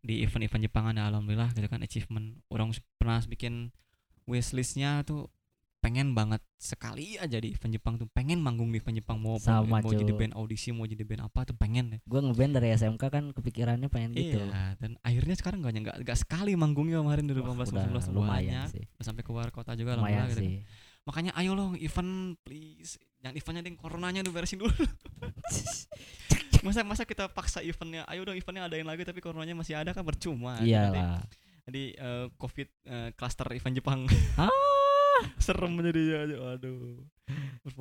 di event-event Jepangan ya alhamdulillah gitu kan achievement. Orang pernah bikin wishlistnya tuh pengen banget sekali aja di event Jepang tuh pengen manggung di event Jepang mau Sama, mau jadi cu. band audisi mau jadi band apa tuh pengen deh. Gue ngeband dari SMK kan kepikirannya pengen gitu. iya dan akhirnya sekarang gak nggak nggak sekali manggungnya kemarin Wah, 2018 udah 2019 lumayan banyak. sih. Sampai keluar kota juga lumayan alhamdulillah gitu kan. sih makanya ayo loh event please. Jangan eventnya deh coronanya tuh beresin dulu. [LAUGHS] Masa masa kita paksa eventnya? Ayo dong eventnya adain lagi tapi coronanya masih ada kan percuma. Iyalah jadi eh, covid eh, cluster event Jepang. Ah. [LAUGHS] serem jadi aduh.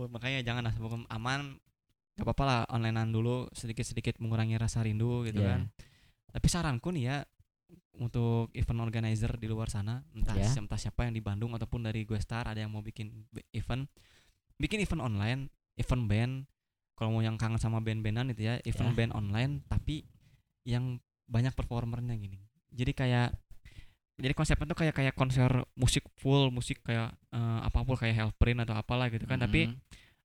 Makanya jangan lah pokoknya aman. Gak apa-apa lah onlinean dulu. Sedikit-sedikit mengurangi rasa rindu gitu Iya. kan. Tapi saranku nih ya untuk event organizer di luar sana entah Ya. entah siapa yang di Bandung ataupun dari gue star ada yang mau bikin event. Bikin event online event band kalau mau yang kangen sama band-bandan itu ya event Ya. band online tapi yang banyak performernya gini. Jadi kayak jadi konsepnya tuh kayak kayak konser musik full musik kayak eh, apa pun kayak Hellprint atau apalah gitu kan tapi Mm,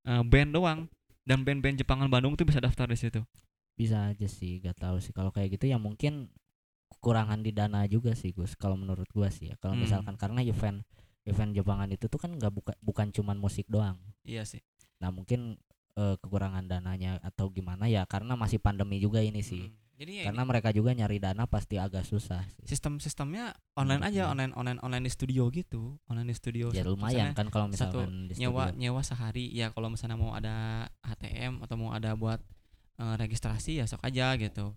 eh, band doang. Dan band-band Jepangan Bandung tuh bisa daftar di situ. Bisa aja sih gak tahu sih. Kalau kayak gitu ya mungkin kekurangan di dana juga sih Gus kalau menurut gua sih ya. Kalau Hmm. misalkan karena event event Jepangan itu tuh kan nggak buka, bukan cuman musik doang. Iya sih. Nah mungkin eh, kekurangan dananya atau gimana ya karena masih pandemi juga ini sih. Mm. jadi ya karena mereka juga nyari dana pasti agak susah sih. sistem sistemnya online Menurut aja online online online di studio gitu. Online di studio ya lumayan kan kalau satu misalkan di nyewa nyewa sehari. Ya kalau misalnya mau ada HTM atau mau ada buat eh, registrasi ya sok aja gitu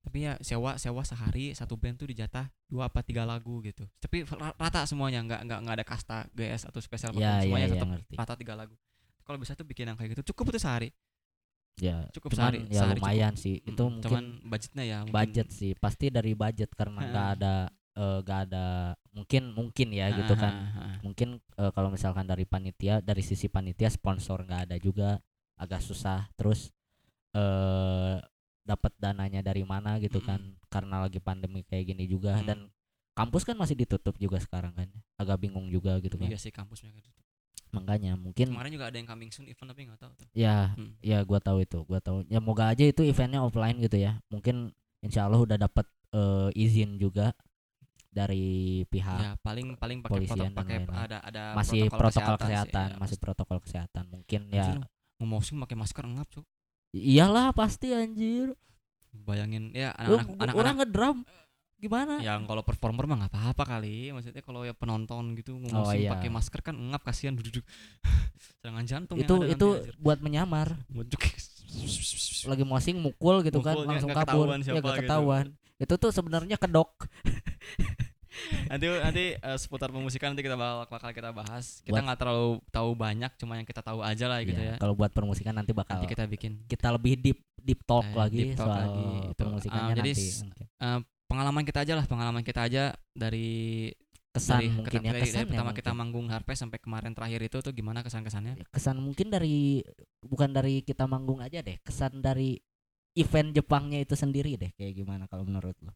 tapi ya sewa sewa sehari satu band tuh dijatah dua apa tiga lagu gitu. Tapi ra- rata semuanya nggak nggak nggak ada kasta GS atau spesial ya perform, ya semuanya ya tetap ngerti. rata tiga lagu. Kalau bisa tuh bikin yang kayak gitu cukup tuh sehari. Ya cukup cuman sehari, ya sehari lumayan sih. Itu mungkin cuman budgetnya ya mungkin- budget sih. Pasti dari budget karena nggak ada eh, nggak ada mungkin mungkin ya gitu kan. mungkin eh, kalau misalkan dari panitia dari sisi panitia sponsor nggak ada juga agak susah. Terus eh dapat dananya dari mana gitu kan karena lagi pandemi kayak gini juga. Mm. dan kampus kan masih ditutup juga sekarang kan agak bingung juga gitu kan. Iya sih kampusnya gitu makanya mungkin kemarin juga ada yang coming soon event tapi nggak tahu tuh. Ya Hmm. ya gua tahu itu gua tahu. Ya moga aja itu eventnya offline gitu ya. Mungkin insya Allah udah dapat eh, izin juga dari pihak ya paling paling pakai polisian protokol pakai ada ada masih protokol kesehatan, sih, ya, masih protokol kesehatan. Mungkin Anjir, ya ngomong sih pakai masker ngap cuk iyalah pasti anjir. Bayangin ya anak-anak orang ngedrum gimana? Yang kalau performer mah nggak apa-apa kali maksudnya kalau ya penonton gitu ngomong Oh, iya. pakai masker kan ngap kasihan duduk [LAUGHS] serangan jantung itu itu nanti, buat menyamar. [LAUGHS] Lagi mosing mukul gitu kan Mukulnya langsung nggak kabur. ketahuan ya siapa gak gitu. ketahuan. Itu tuh sebenarnya kedok [LAUGHS] nanti nanti eh, seputar pemusikan nanti kita bakal, bakal kita bahas. Kita nggak terlalu tahu banyak cuma yang kita tahu aja lah gitu Ya, ya. kalau buat permusikan nanti bakal nanti kita bikin. kita lebih deep deep talk Eh, lagi deep talk soal lagi, itu. permusikannya Ah, jadi nanti. s- mungkin. pengalaman kita aja lah pengalaman kita aja dari kesan dari, mungkin ya dari, kesan dari ya pertama kita mungkin. manggung Harpes sampai kemarin terakhir itu tuh gimana kesan kesannya kesan mungkin dari bukan dari kita manggung aja deh kesan dari event Jepangnya itu sendiri deh kayak gimana kalau menurut lo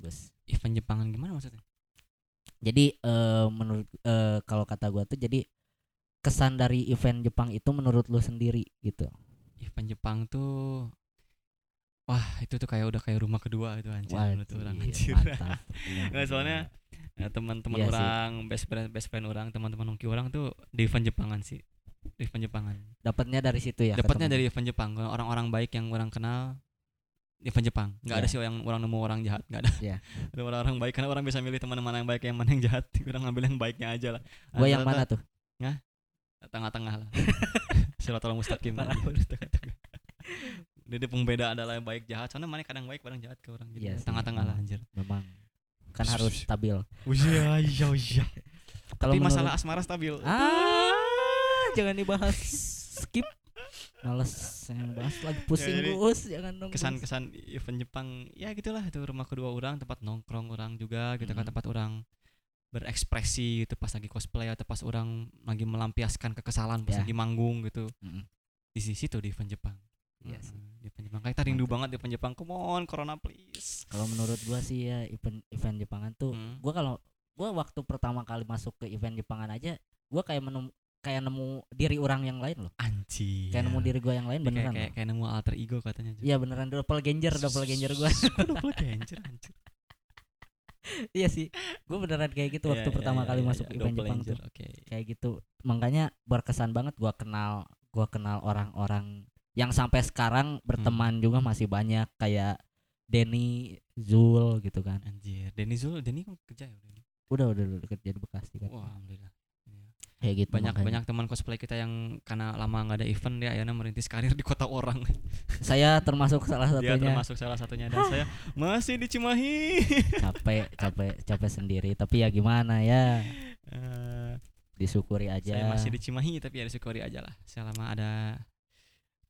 Gus event Jepangan gimana maksudnya? Jadi eh, menurut eh, kalau kata gua tuh jadi kesan dari event Jepang itu menurut lo sendiri gitu. Event Jepang tuh wah itu tuh kayak udah kayak rumah kedua itu anjir menurut orang anjir. mantap [LAUGHS] soalnya Ya, teman-teman Iya sih. orang best friend best friend orang teman-teman ungki orang tuh di event Jepangan sih. Di event Jepangan. Dapatnya dari situ ya dapatnya dari event Jepang. Orang-orang baik yang orang kenal event Jepang. Nggak ada Iya. sih yang orang nemu orang jahat nggak ada. Iya. [LAUGHS] ada orang-orang baik karena orang bisa milih teman-teman yang baik yang mana yang jahat [LAUGHS] orang ngambil yang baiknya aja lah. Gua yang mana tuh? Tengah-tengah lah. [LAUGHS] Silaturahmi mustaqim. Jadi pembeda adalah yang baik jahat. Soalnya mana kadang baik kadang jahat ke orang. Iya jadi sih, tengah-tengah lah anjir. Memang. Kan harus stabil. Iya iya iya. Kalau tapi masalah asmara stabil. Ah jangan dibahas. Skip males yang bahas lagi [LAUGHS] pusing jadi Gus jangan dong kesan-kesan event Jepang ya gitulah itu rumah kedua orang tempat nongkrong orang juga gitu kan Mm. tempat orang berekspresi gitu pas lagi cosplay atau pas orang lagi melampiaskan kekesalan pas Ya. lagi manggung gitu Mm-mm. di situ di event Jepang Iya sih. Heeh, di event Jepang kayak kita rindu Mantap. banget di event Jepang come on corona please kalau menurut gua sih ya event event Jepangan tuh Hmm. gua kalau gua waktu pertama kali masuk ke event Jepangan aja gua kayak menemu kayak nemu diri orang yang lain loh. Anjir kayak nemu diri gua yang lain kayak, beneran kayak, loh. kayak nemu alter ego katanya iya beneran. Double ganger double ganger gua. [LAUGHS] Double ganger anjir. [LAUGHS] Iya sih. Gua beneran kayak gitu Iya, waktu iya, pertama iya, kali masuk iya, event Jepang tuh. kayak gitu. Makanya berkesan banget gua kenal gua kenal orang-orang yang sampai sekarang berteman Hmm. juga masih banyak kayak Denny Zul gitu kan. Anjir. Denny Zul Denny kan kerja ya Denny? Udah udah, udah kerja di Bekasi kan. Wah alhamdulillah. Kayak gitu banyak makanya. banyak teman cosplay kita yang karena lama nggak ada event dia akhirnya merintis karir di kota orang. [LAUGHS] Saya termasuk salah dia satunya. termasuk salah satunya dan saya [LAUGHS] masih di Cimahi. Capek capek capek sendiri tapi ya gimana ya? Eh, disyukuri aja. saya masih di Cimahi tapi ya disyukuri aja lah. Selama ada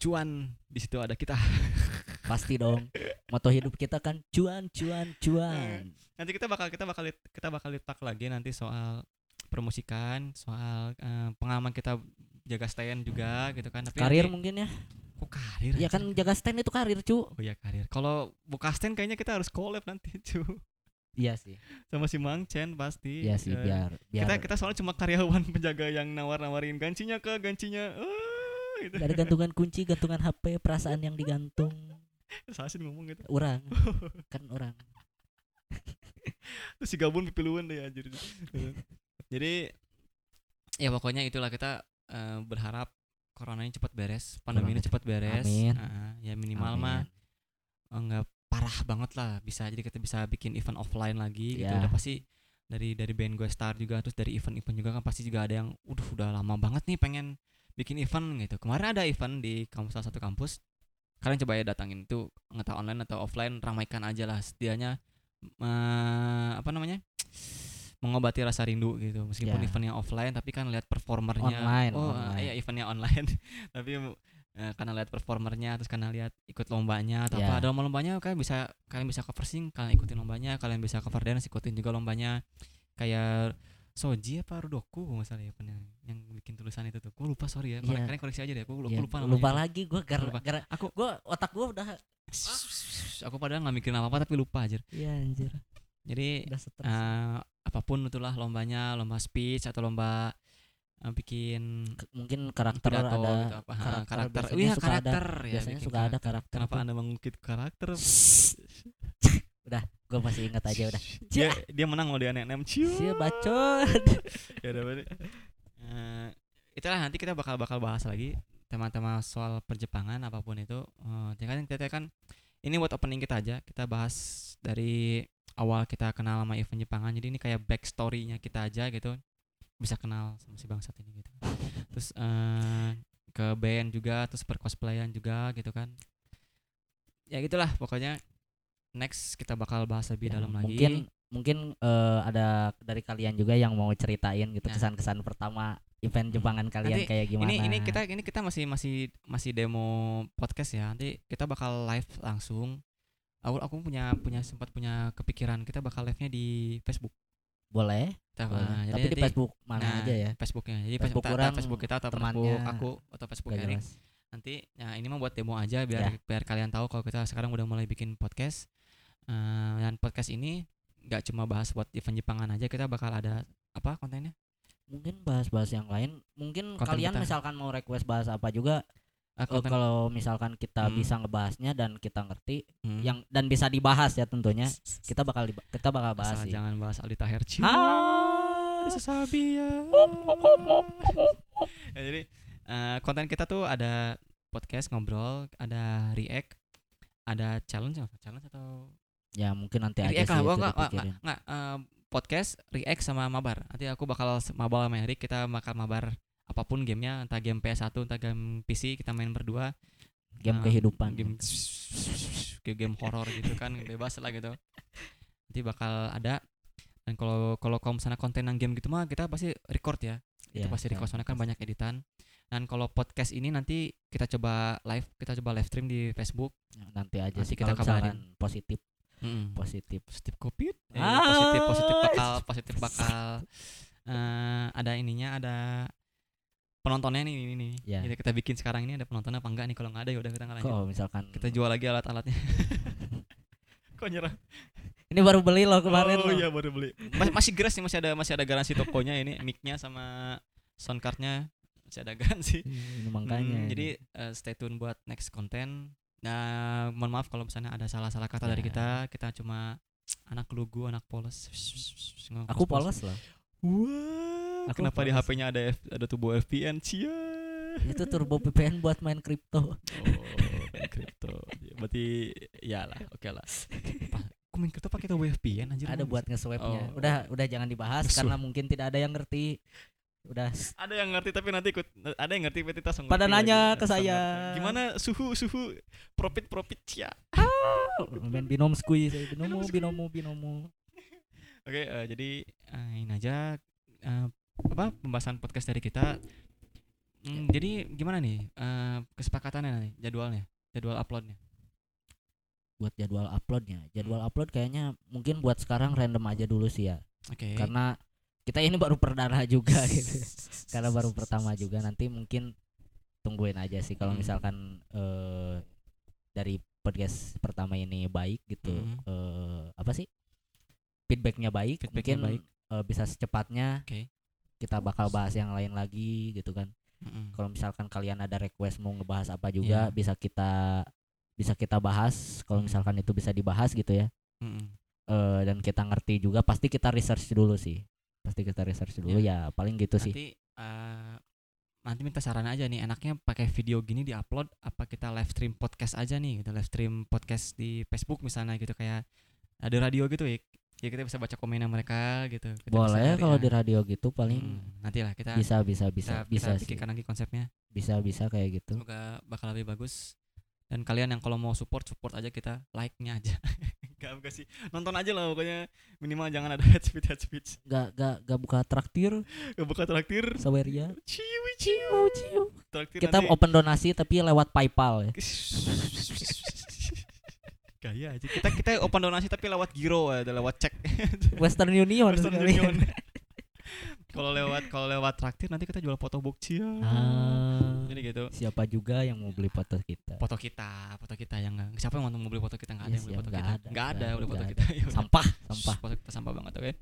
cuan di situ ada kita. [LAUGHS] Pasti dong. Moto hidup kita kan cuan cuan cuan. Nanti kita bakal kita bakal kita bakal litak lagi nanti soal promosikan soal eh, pengalaman kita jaga stand juga gitu kan. Tapi karir nanti- mungkin ya. Kok karir ya kan jaga stand itu karir cu. Oh ya karir. Kalau buka stand kayaknya kita harus collab nanti [LAUGHS] cu. Iya sih. Sama si Mang Chen pasti iya sih Eh, biar biar kita kita soalnya cuma karyawan [LAUGHS] penjaga yang nawar-nawarin gancinya ke gancinya eh, gitu. Gak ada gantungan kunci gantungan HP perasaan yang digantung. [LAUGHS] Sasin ngomong gitu. Orang. Kan orang. Terus si gabun pipiluan deh anjir jadi ya pokoknya itulah kita eh, berharap corona ini cepat beres pandemi ini cepat beres Amin. Ah, ya minimal Amin. mah eh, nggak parah banget lah bisa jadi kita bisa bikin event offline lagi gitu Ya. udah pasti dari dari band gue star juga terus dari event-event juga kan pasti juga ada yang udah udah lama banget nih pengen bikin event gitu kemarin ada event di kampus salah satu kampus kalian coba ya datangin itu entah online atau offline ramaikan aja lah setidaknya eh, apa namanya mengobati rasa rindu gitu meskipun Ya. eventnya offline tapi kan lihat performernya Online, oh online. iya eventnya online [LAUGHS] tapi eh, karena lihat performernya terus karena lihat ikut lombanya atau Ya. apa ada lomba-lombanya kalian bisa kalian bisa cover sing kalian ikutin lombanya kalian bisa cover dance ikutin juga lombanya kayak Soji apa Rudoku misalnya ya yang, yang bikin tulisan itu tuh gue lupa sorry ya Iya. kalian koreksi aja deh gue Ya, lupa lupa, namanya. lagi gue gara, Lupa. gara Aku- gue otak gue udah aku padahal nggak mikirin apa apa tapi lupa aja iya anjir jadi udah eh, apa pun itulah lombanya lomba speech atau lomba eh, bikin Ke- mungkin karakter pidato ada gitu apa. Ha, karakter, karakter. biasanya iya suka ada. Karakter ya biasanya suka ada karakter. kenapa tuh. anda mengungkit karakter? [LAUGHS] Gue masih ingat aja udah. [LAUGHS] Dia dia menang loh di NNM ciu. Sih bacot. [LAUGHS] Ya udah berarti Eh, itulah nanti kita bakal bakal bahas lagi tema-tema soal perjepangan apa pun itu. Ya kan kita kan ini buat opening kita aja. Kita bahas dari awal kita kenal sama event Jepangan jadi ini kayak backstory-nya kita aja gitu bisa kenal sama si bangsat ini gitu terus eh ke band juga terus percosplayan juga gitu kan ya gitulah pokoknya next kita bakal bahas lebih Ya, dalam lagi mungkin mungkin eh, ada dari kalian juga yang mau ceritain gitu Nah. kesan-kesan pertama event Jepangan kalian Nanti kayak gimana Ini ini kita ini kita masih masih masih demo podcast ya. Nanti kita bakal live langsung. Aku aku punya punya sempat punya kepikiran kita bakal live-nya di Facebook. boleh, Kita, boleh. nah, jadi tapi di nanti- Facebook mana nah, aja ya Facebooknya. Jadi Facebook Facebook, orang, Facebook kita atau temannya Facebook aku atau Facebook Erik. Nanti ya ini mah buat demo aja biar Ya. biar kalian tahu kalau kita sekarang udah mulai bikin podcast. Eh, dan podcast ini nggak cuma bahas buat event Jepangan aja, kita bakal ada apa kontennya? mungkin bahas-bahas yang lain mungkin Konten kalian kita. misalkan mau request bahas apa juga Eh, konten kalau misalkan kita Hmm. bisa ngebahasnya dan kita ngerti hmm. yang dan bisa dibahas ya tentunya kita bakal kita bakal bahas Asal sih jangan bahas Aldi Taher. Ciu. Ah. Ya. [LAUGHS] Ya, jadi eh, konten kita tuh ada podcast ngobrol, ada react, ada challenge apa? Challenge atau ya mungkin nanti aja react sih lah, enggak enggak, enggak, eh, podcast, react sama mabar. Nanti aku bakal mabal sama Erik, kita bakal mabar apa pun gamenya, entah game PS1, entah game PC, kita main berdua. game Eh, kehidupan. game kayak game horor gitu kan, bebas lah gitu. Nanti bakal ada. Dan kalau kalau kalau misalnya konten yang game gitu mah kita pasti record ya. Itu Ya, pasti ya, record soalnya kan banyak editan. Dan kalau podcast ini nanti kita coba live kita coba live stream di Facebook. Ya, nanti aja Nanti sih kita misalkan positif. Mm-mm. positif. Positif covid? Eh, Ah. positif positif bakal [LAUGHS] positif bakal eh, ada ininya ada penontonnya nih ini nih Ya. Jadi kita bikin sekarang ini ada penontonnya apa enggak nih kalau nggak ada ya udah kita nggak lanjut misalkan kita jual lagi alat-alatnya [LAUGHS] kok nyerah ini baru beli loh kemarin oh loh. iya baru beli masih masih gratis nih masih ada masih ada garansi tokonya ini micnya sama sound cardnya masih ada garansi [LAUGHS] ini makanya Hmm, jadi eh, stay tune buat next konten. Nah, mohon maaf kalau misalnya ada salah-salah kata dari Ya. kita. Kita cuma [TSK] anak lugu, anak polos. [TSK] Aku polos loh Wah, Aku kenapa di. HP-nya ada F- ada tubuh VPN? Cia. itu turbo VPN buat main kripto Oh, main kripto. Ya, berarti ya lah, oke lah. Pa- Aku main kripto pakai tubuh VPN anjir. ada buat nge-swapnya Oh. udah udah jangan dibahas karena mungkin tidak ada yang ngerti Udah ada yang ngerti tapi nanti ikut ada yang ngerti tapi langsung Pada nanya lagi. ke Langsung saya. gimana suhu suhu profit profit ya main binom squeeze, binomo, Binom binomo, binomo. Oke eh, jadi eh, ini aja eh, apa pembahasan podcast dari kita. Hmm, jadi gimana nih eh, kesepakatannya nanti jadwalnya jadwal uploadnya? Buat jadwal uploadnya, jadwal upload kayaknya mungkin buat sekarang random aja dulu sih ya, oke. Karena kita ini baru perdana [LAUGHS] juga gitu. karena baru pertama juga nanti mungkin tungguin aja sih kalau Hmm. misalkan eh dari podcast pertama ini baik gitu. Hmm. eh apa sih feedbacknya baik Feedbacknya mungkin baik. eh, bisa secepatnya Oke. kita bakal bahas yang lain lagi gitu kan Mm-mm. kalau misalkan kalian ada request mau ngebahas apa juga Iya. bisa kita bisa kita bahas kalau misalkan itu bisa dibahas gitu ya Mm-mm. eh dan kita ngerti juga pasti kita research dulu sih pasti kita research dulu ya paling gitu sih nanti eh, nanti minta saran aja nih enaknya pakai video gini di upload apa kita live stream podcast aja nih gitu live stream podcast di Facebook misalnya gitu kayak ada radio gitu ya ya kita bisa baca komennya mereka gitu. Kita boleh kalau ah. di radio gitu paling Mm, nanti lah kita bisa bisa bisa kita, bisa kita sih. pikirkan lagi konsepnya. Bisa bisa kayak gitu. Semoga bakal lebih bagus. Dan kalian yang kalau mau support support aja kita like nya aja. [LAUGHS] Gak enggak sih. Nonton aja lah pokoknya. Minimal jangan ada [LAUGHS] head speech head speech gak gak gak buka traktir. Gak buka traktir. Saweria ciu ciu traktir kita nanti- open donasi tapi lewat paypal ya [LAUGHS] Gaya aja. Kita kita open donasi tapi lewat giro ada lewat cek. [LAUGHS] Western Union Western. Union. [LAUGHS] kalau lewat kalau lewat traktir nanti kita jual foto book ya. Ah, Jadi gitu. siapa juga yang mau beli foto kita Foto kita, foto kita yang enggak. Siapa yang mau beli foto kita enggak ada Iya yang beli foto nggak kita. ada, Enggak ada nggak beli foto kita. Ya sampah sampah Foto kita sampah banget, oke.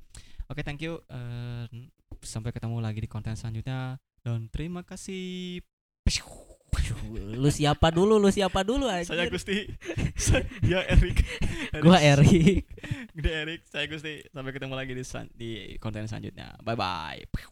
Oke, thank you. Eh, sampai ketemu lagi di konten selanjutnya dan terima kasih. Lu siapa dulu lu siapa dulu aja Saya Gusti. Dia Erik. [LAUGHS] gua Erik Dia Erik, saya Gusti. Sampai ketemu lagi di di konten selanjutnya. Bye bye.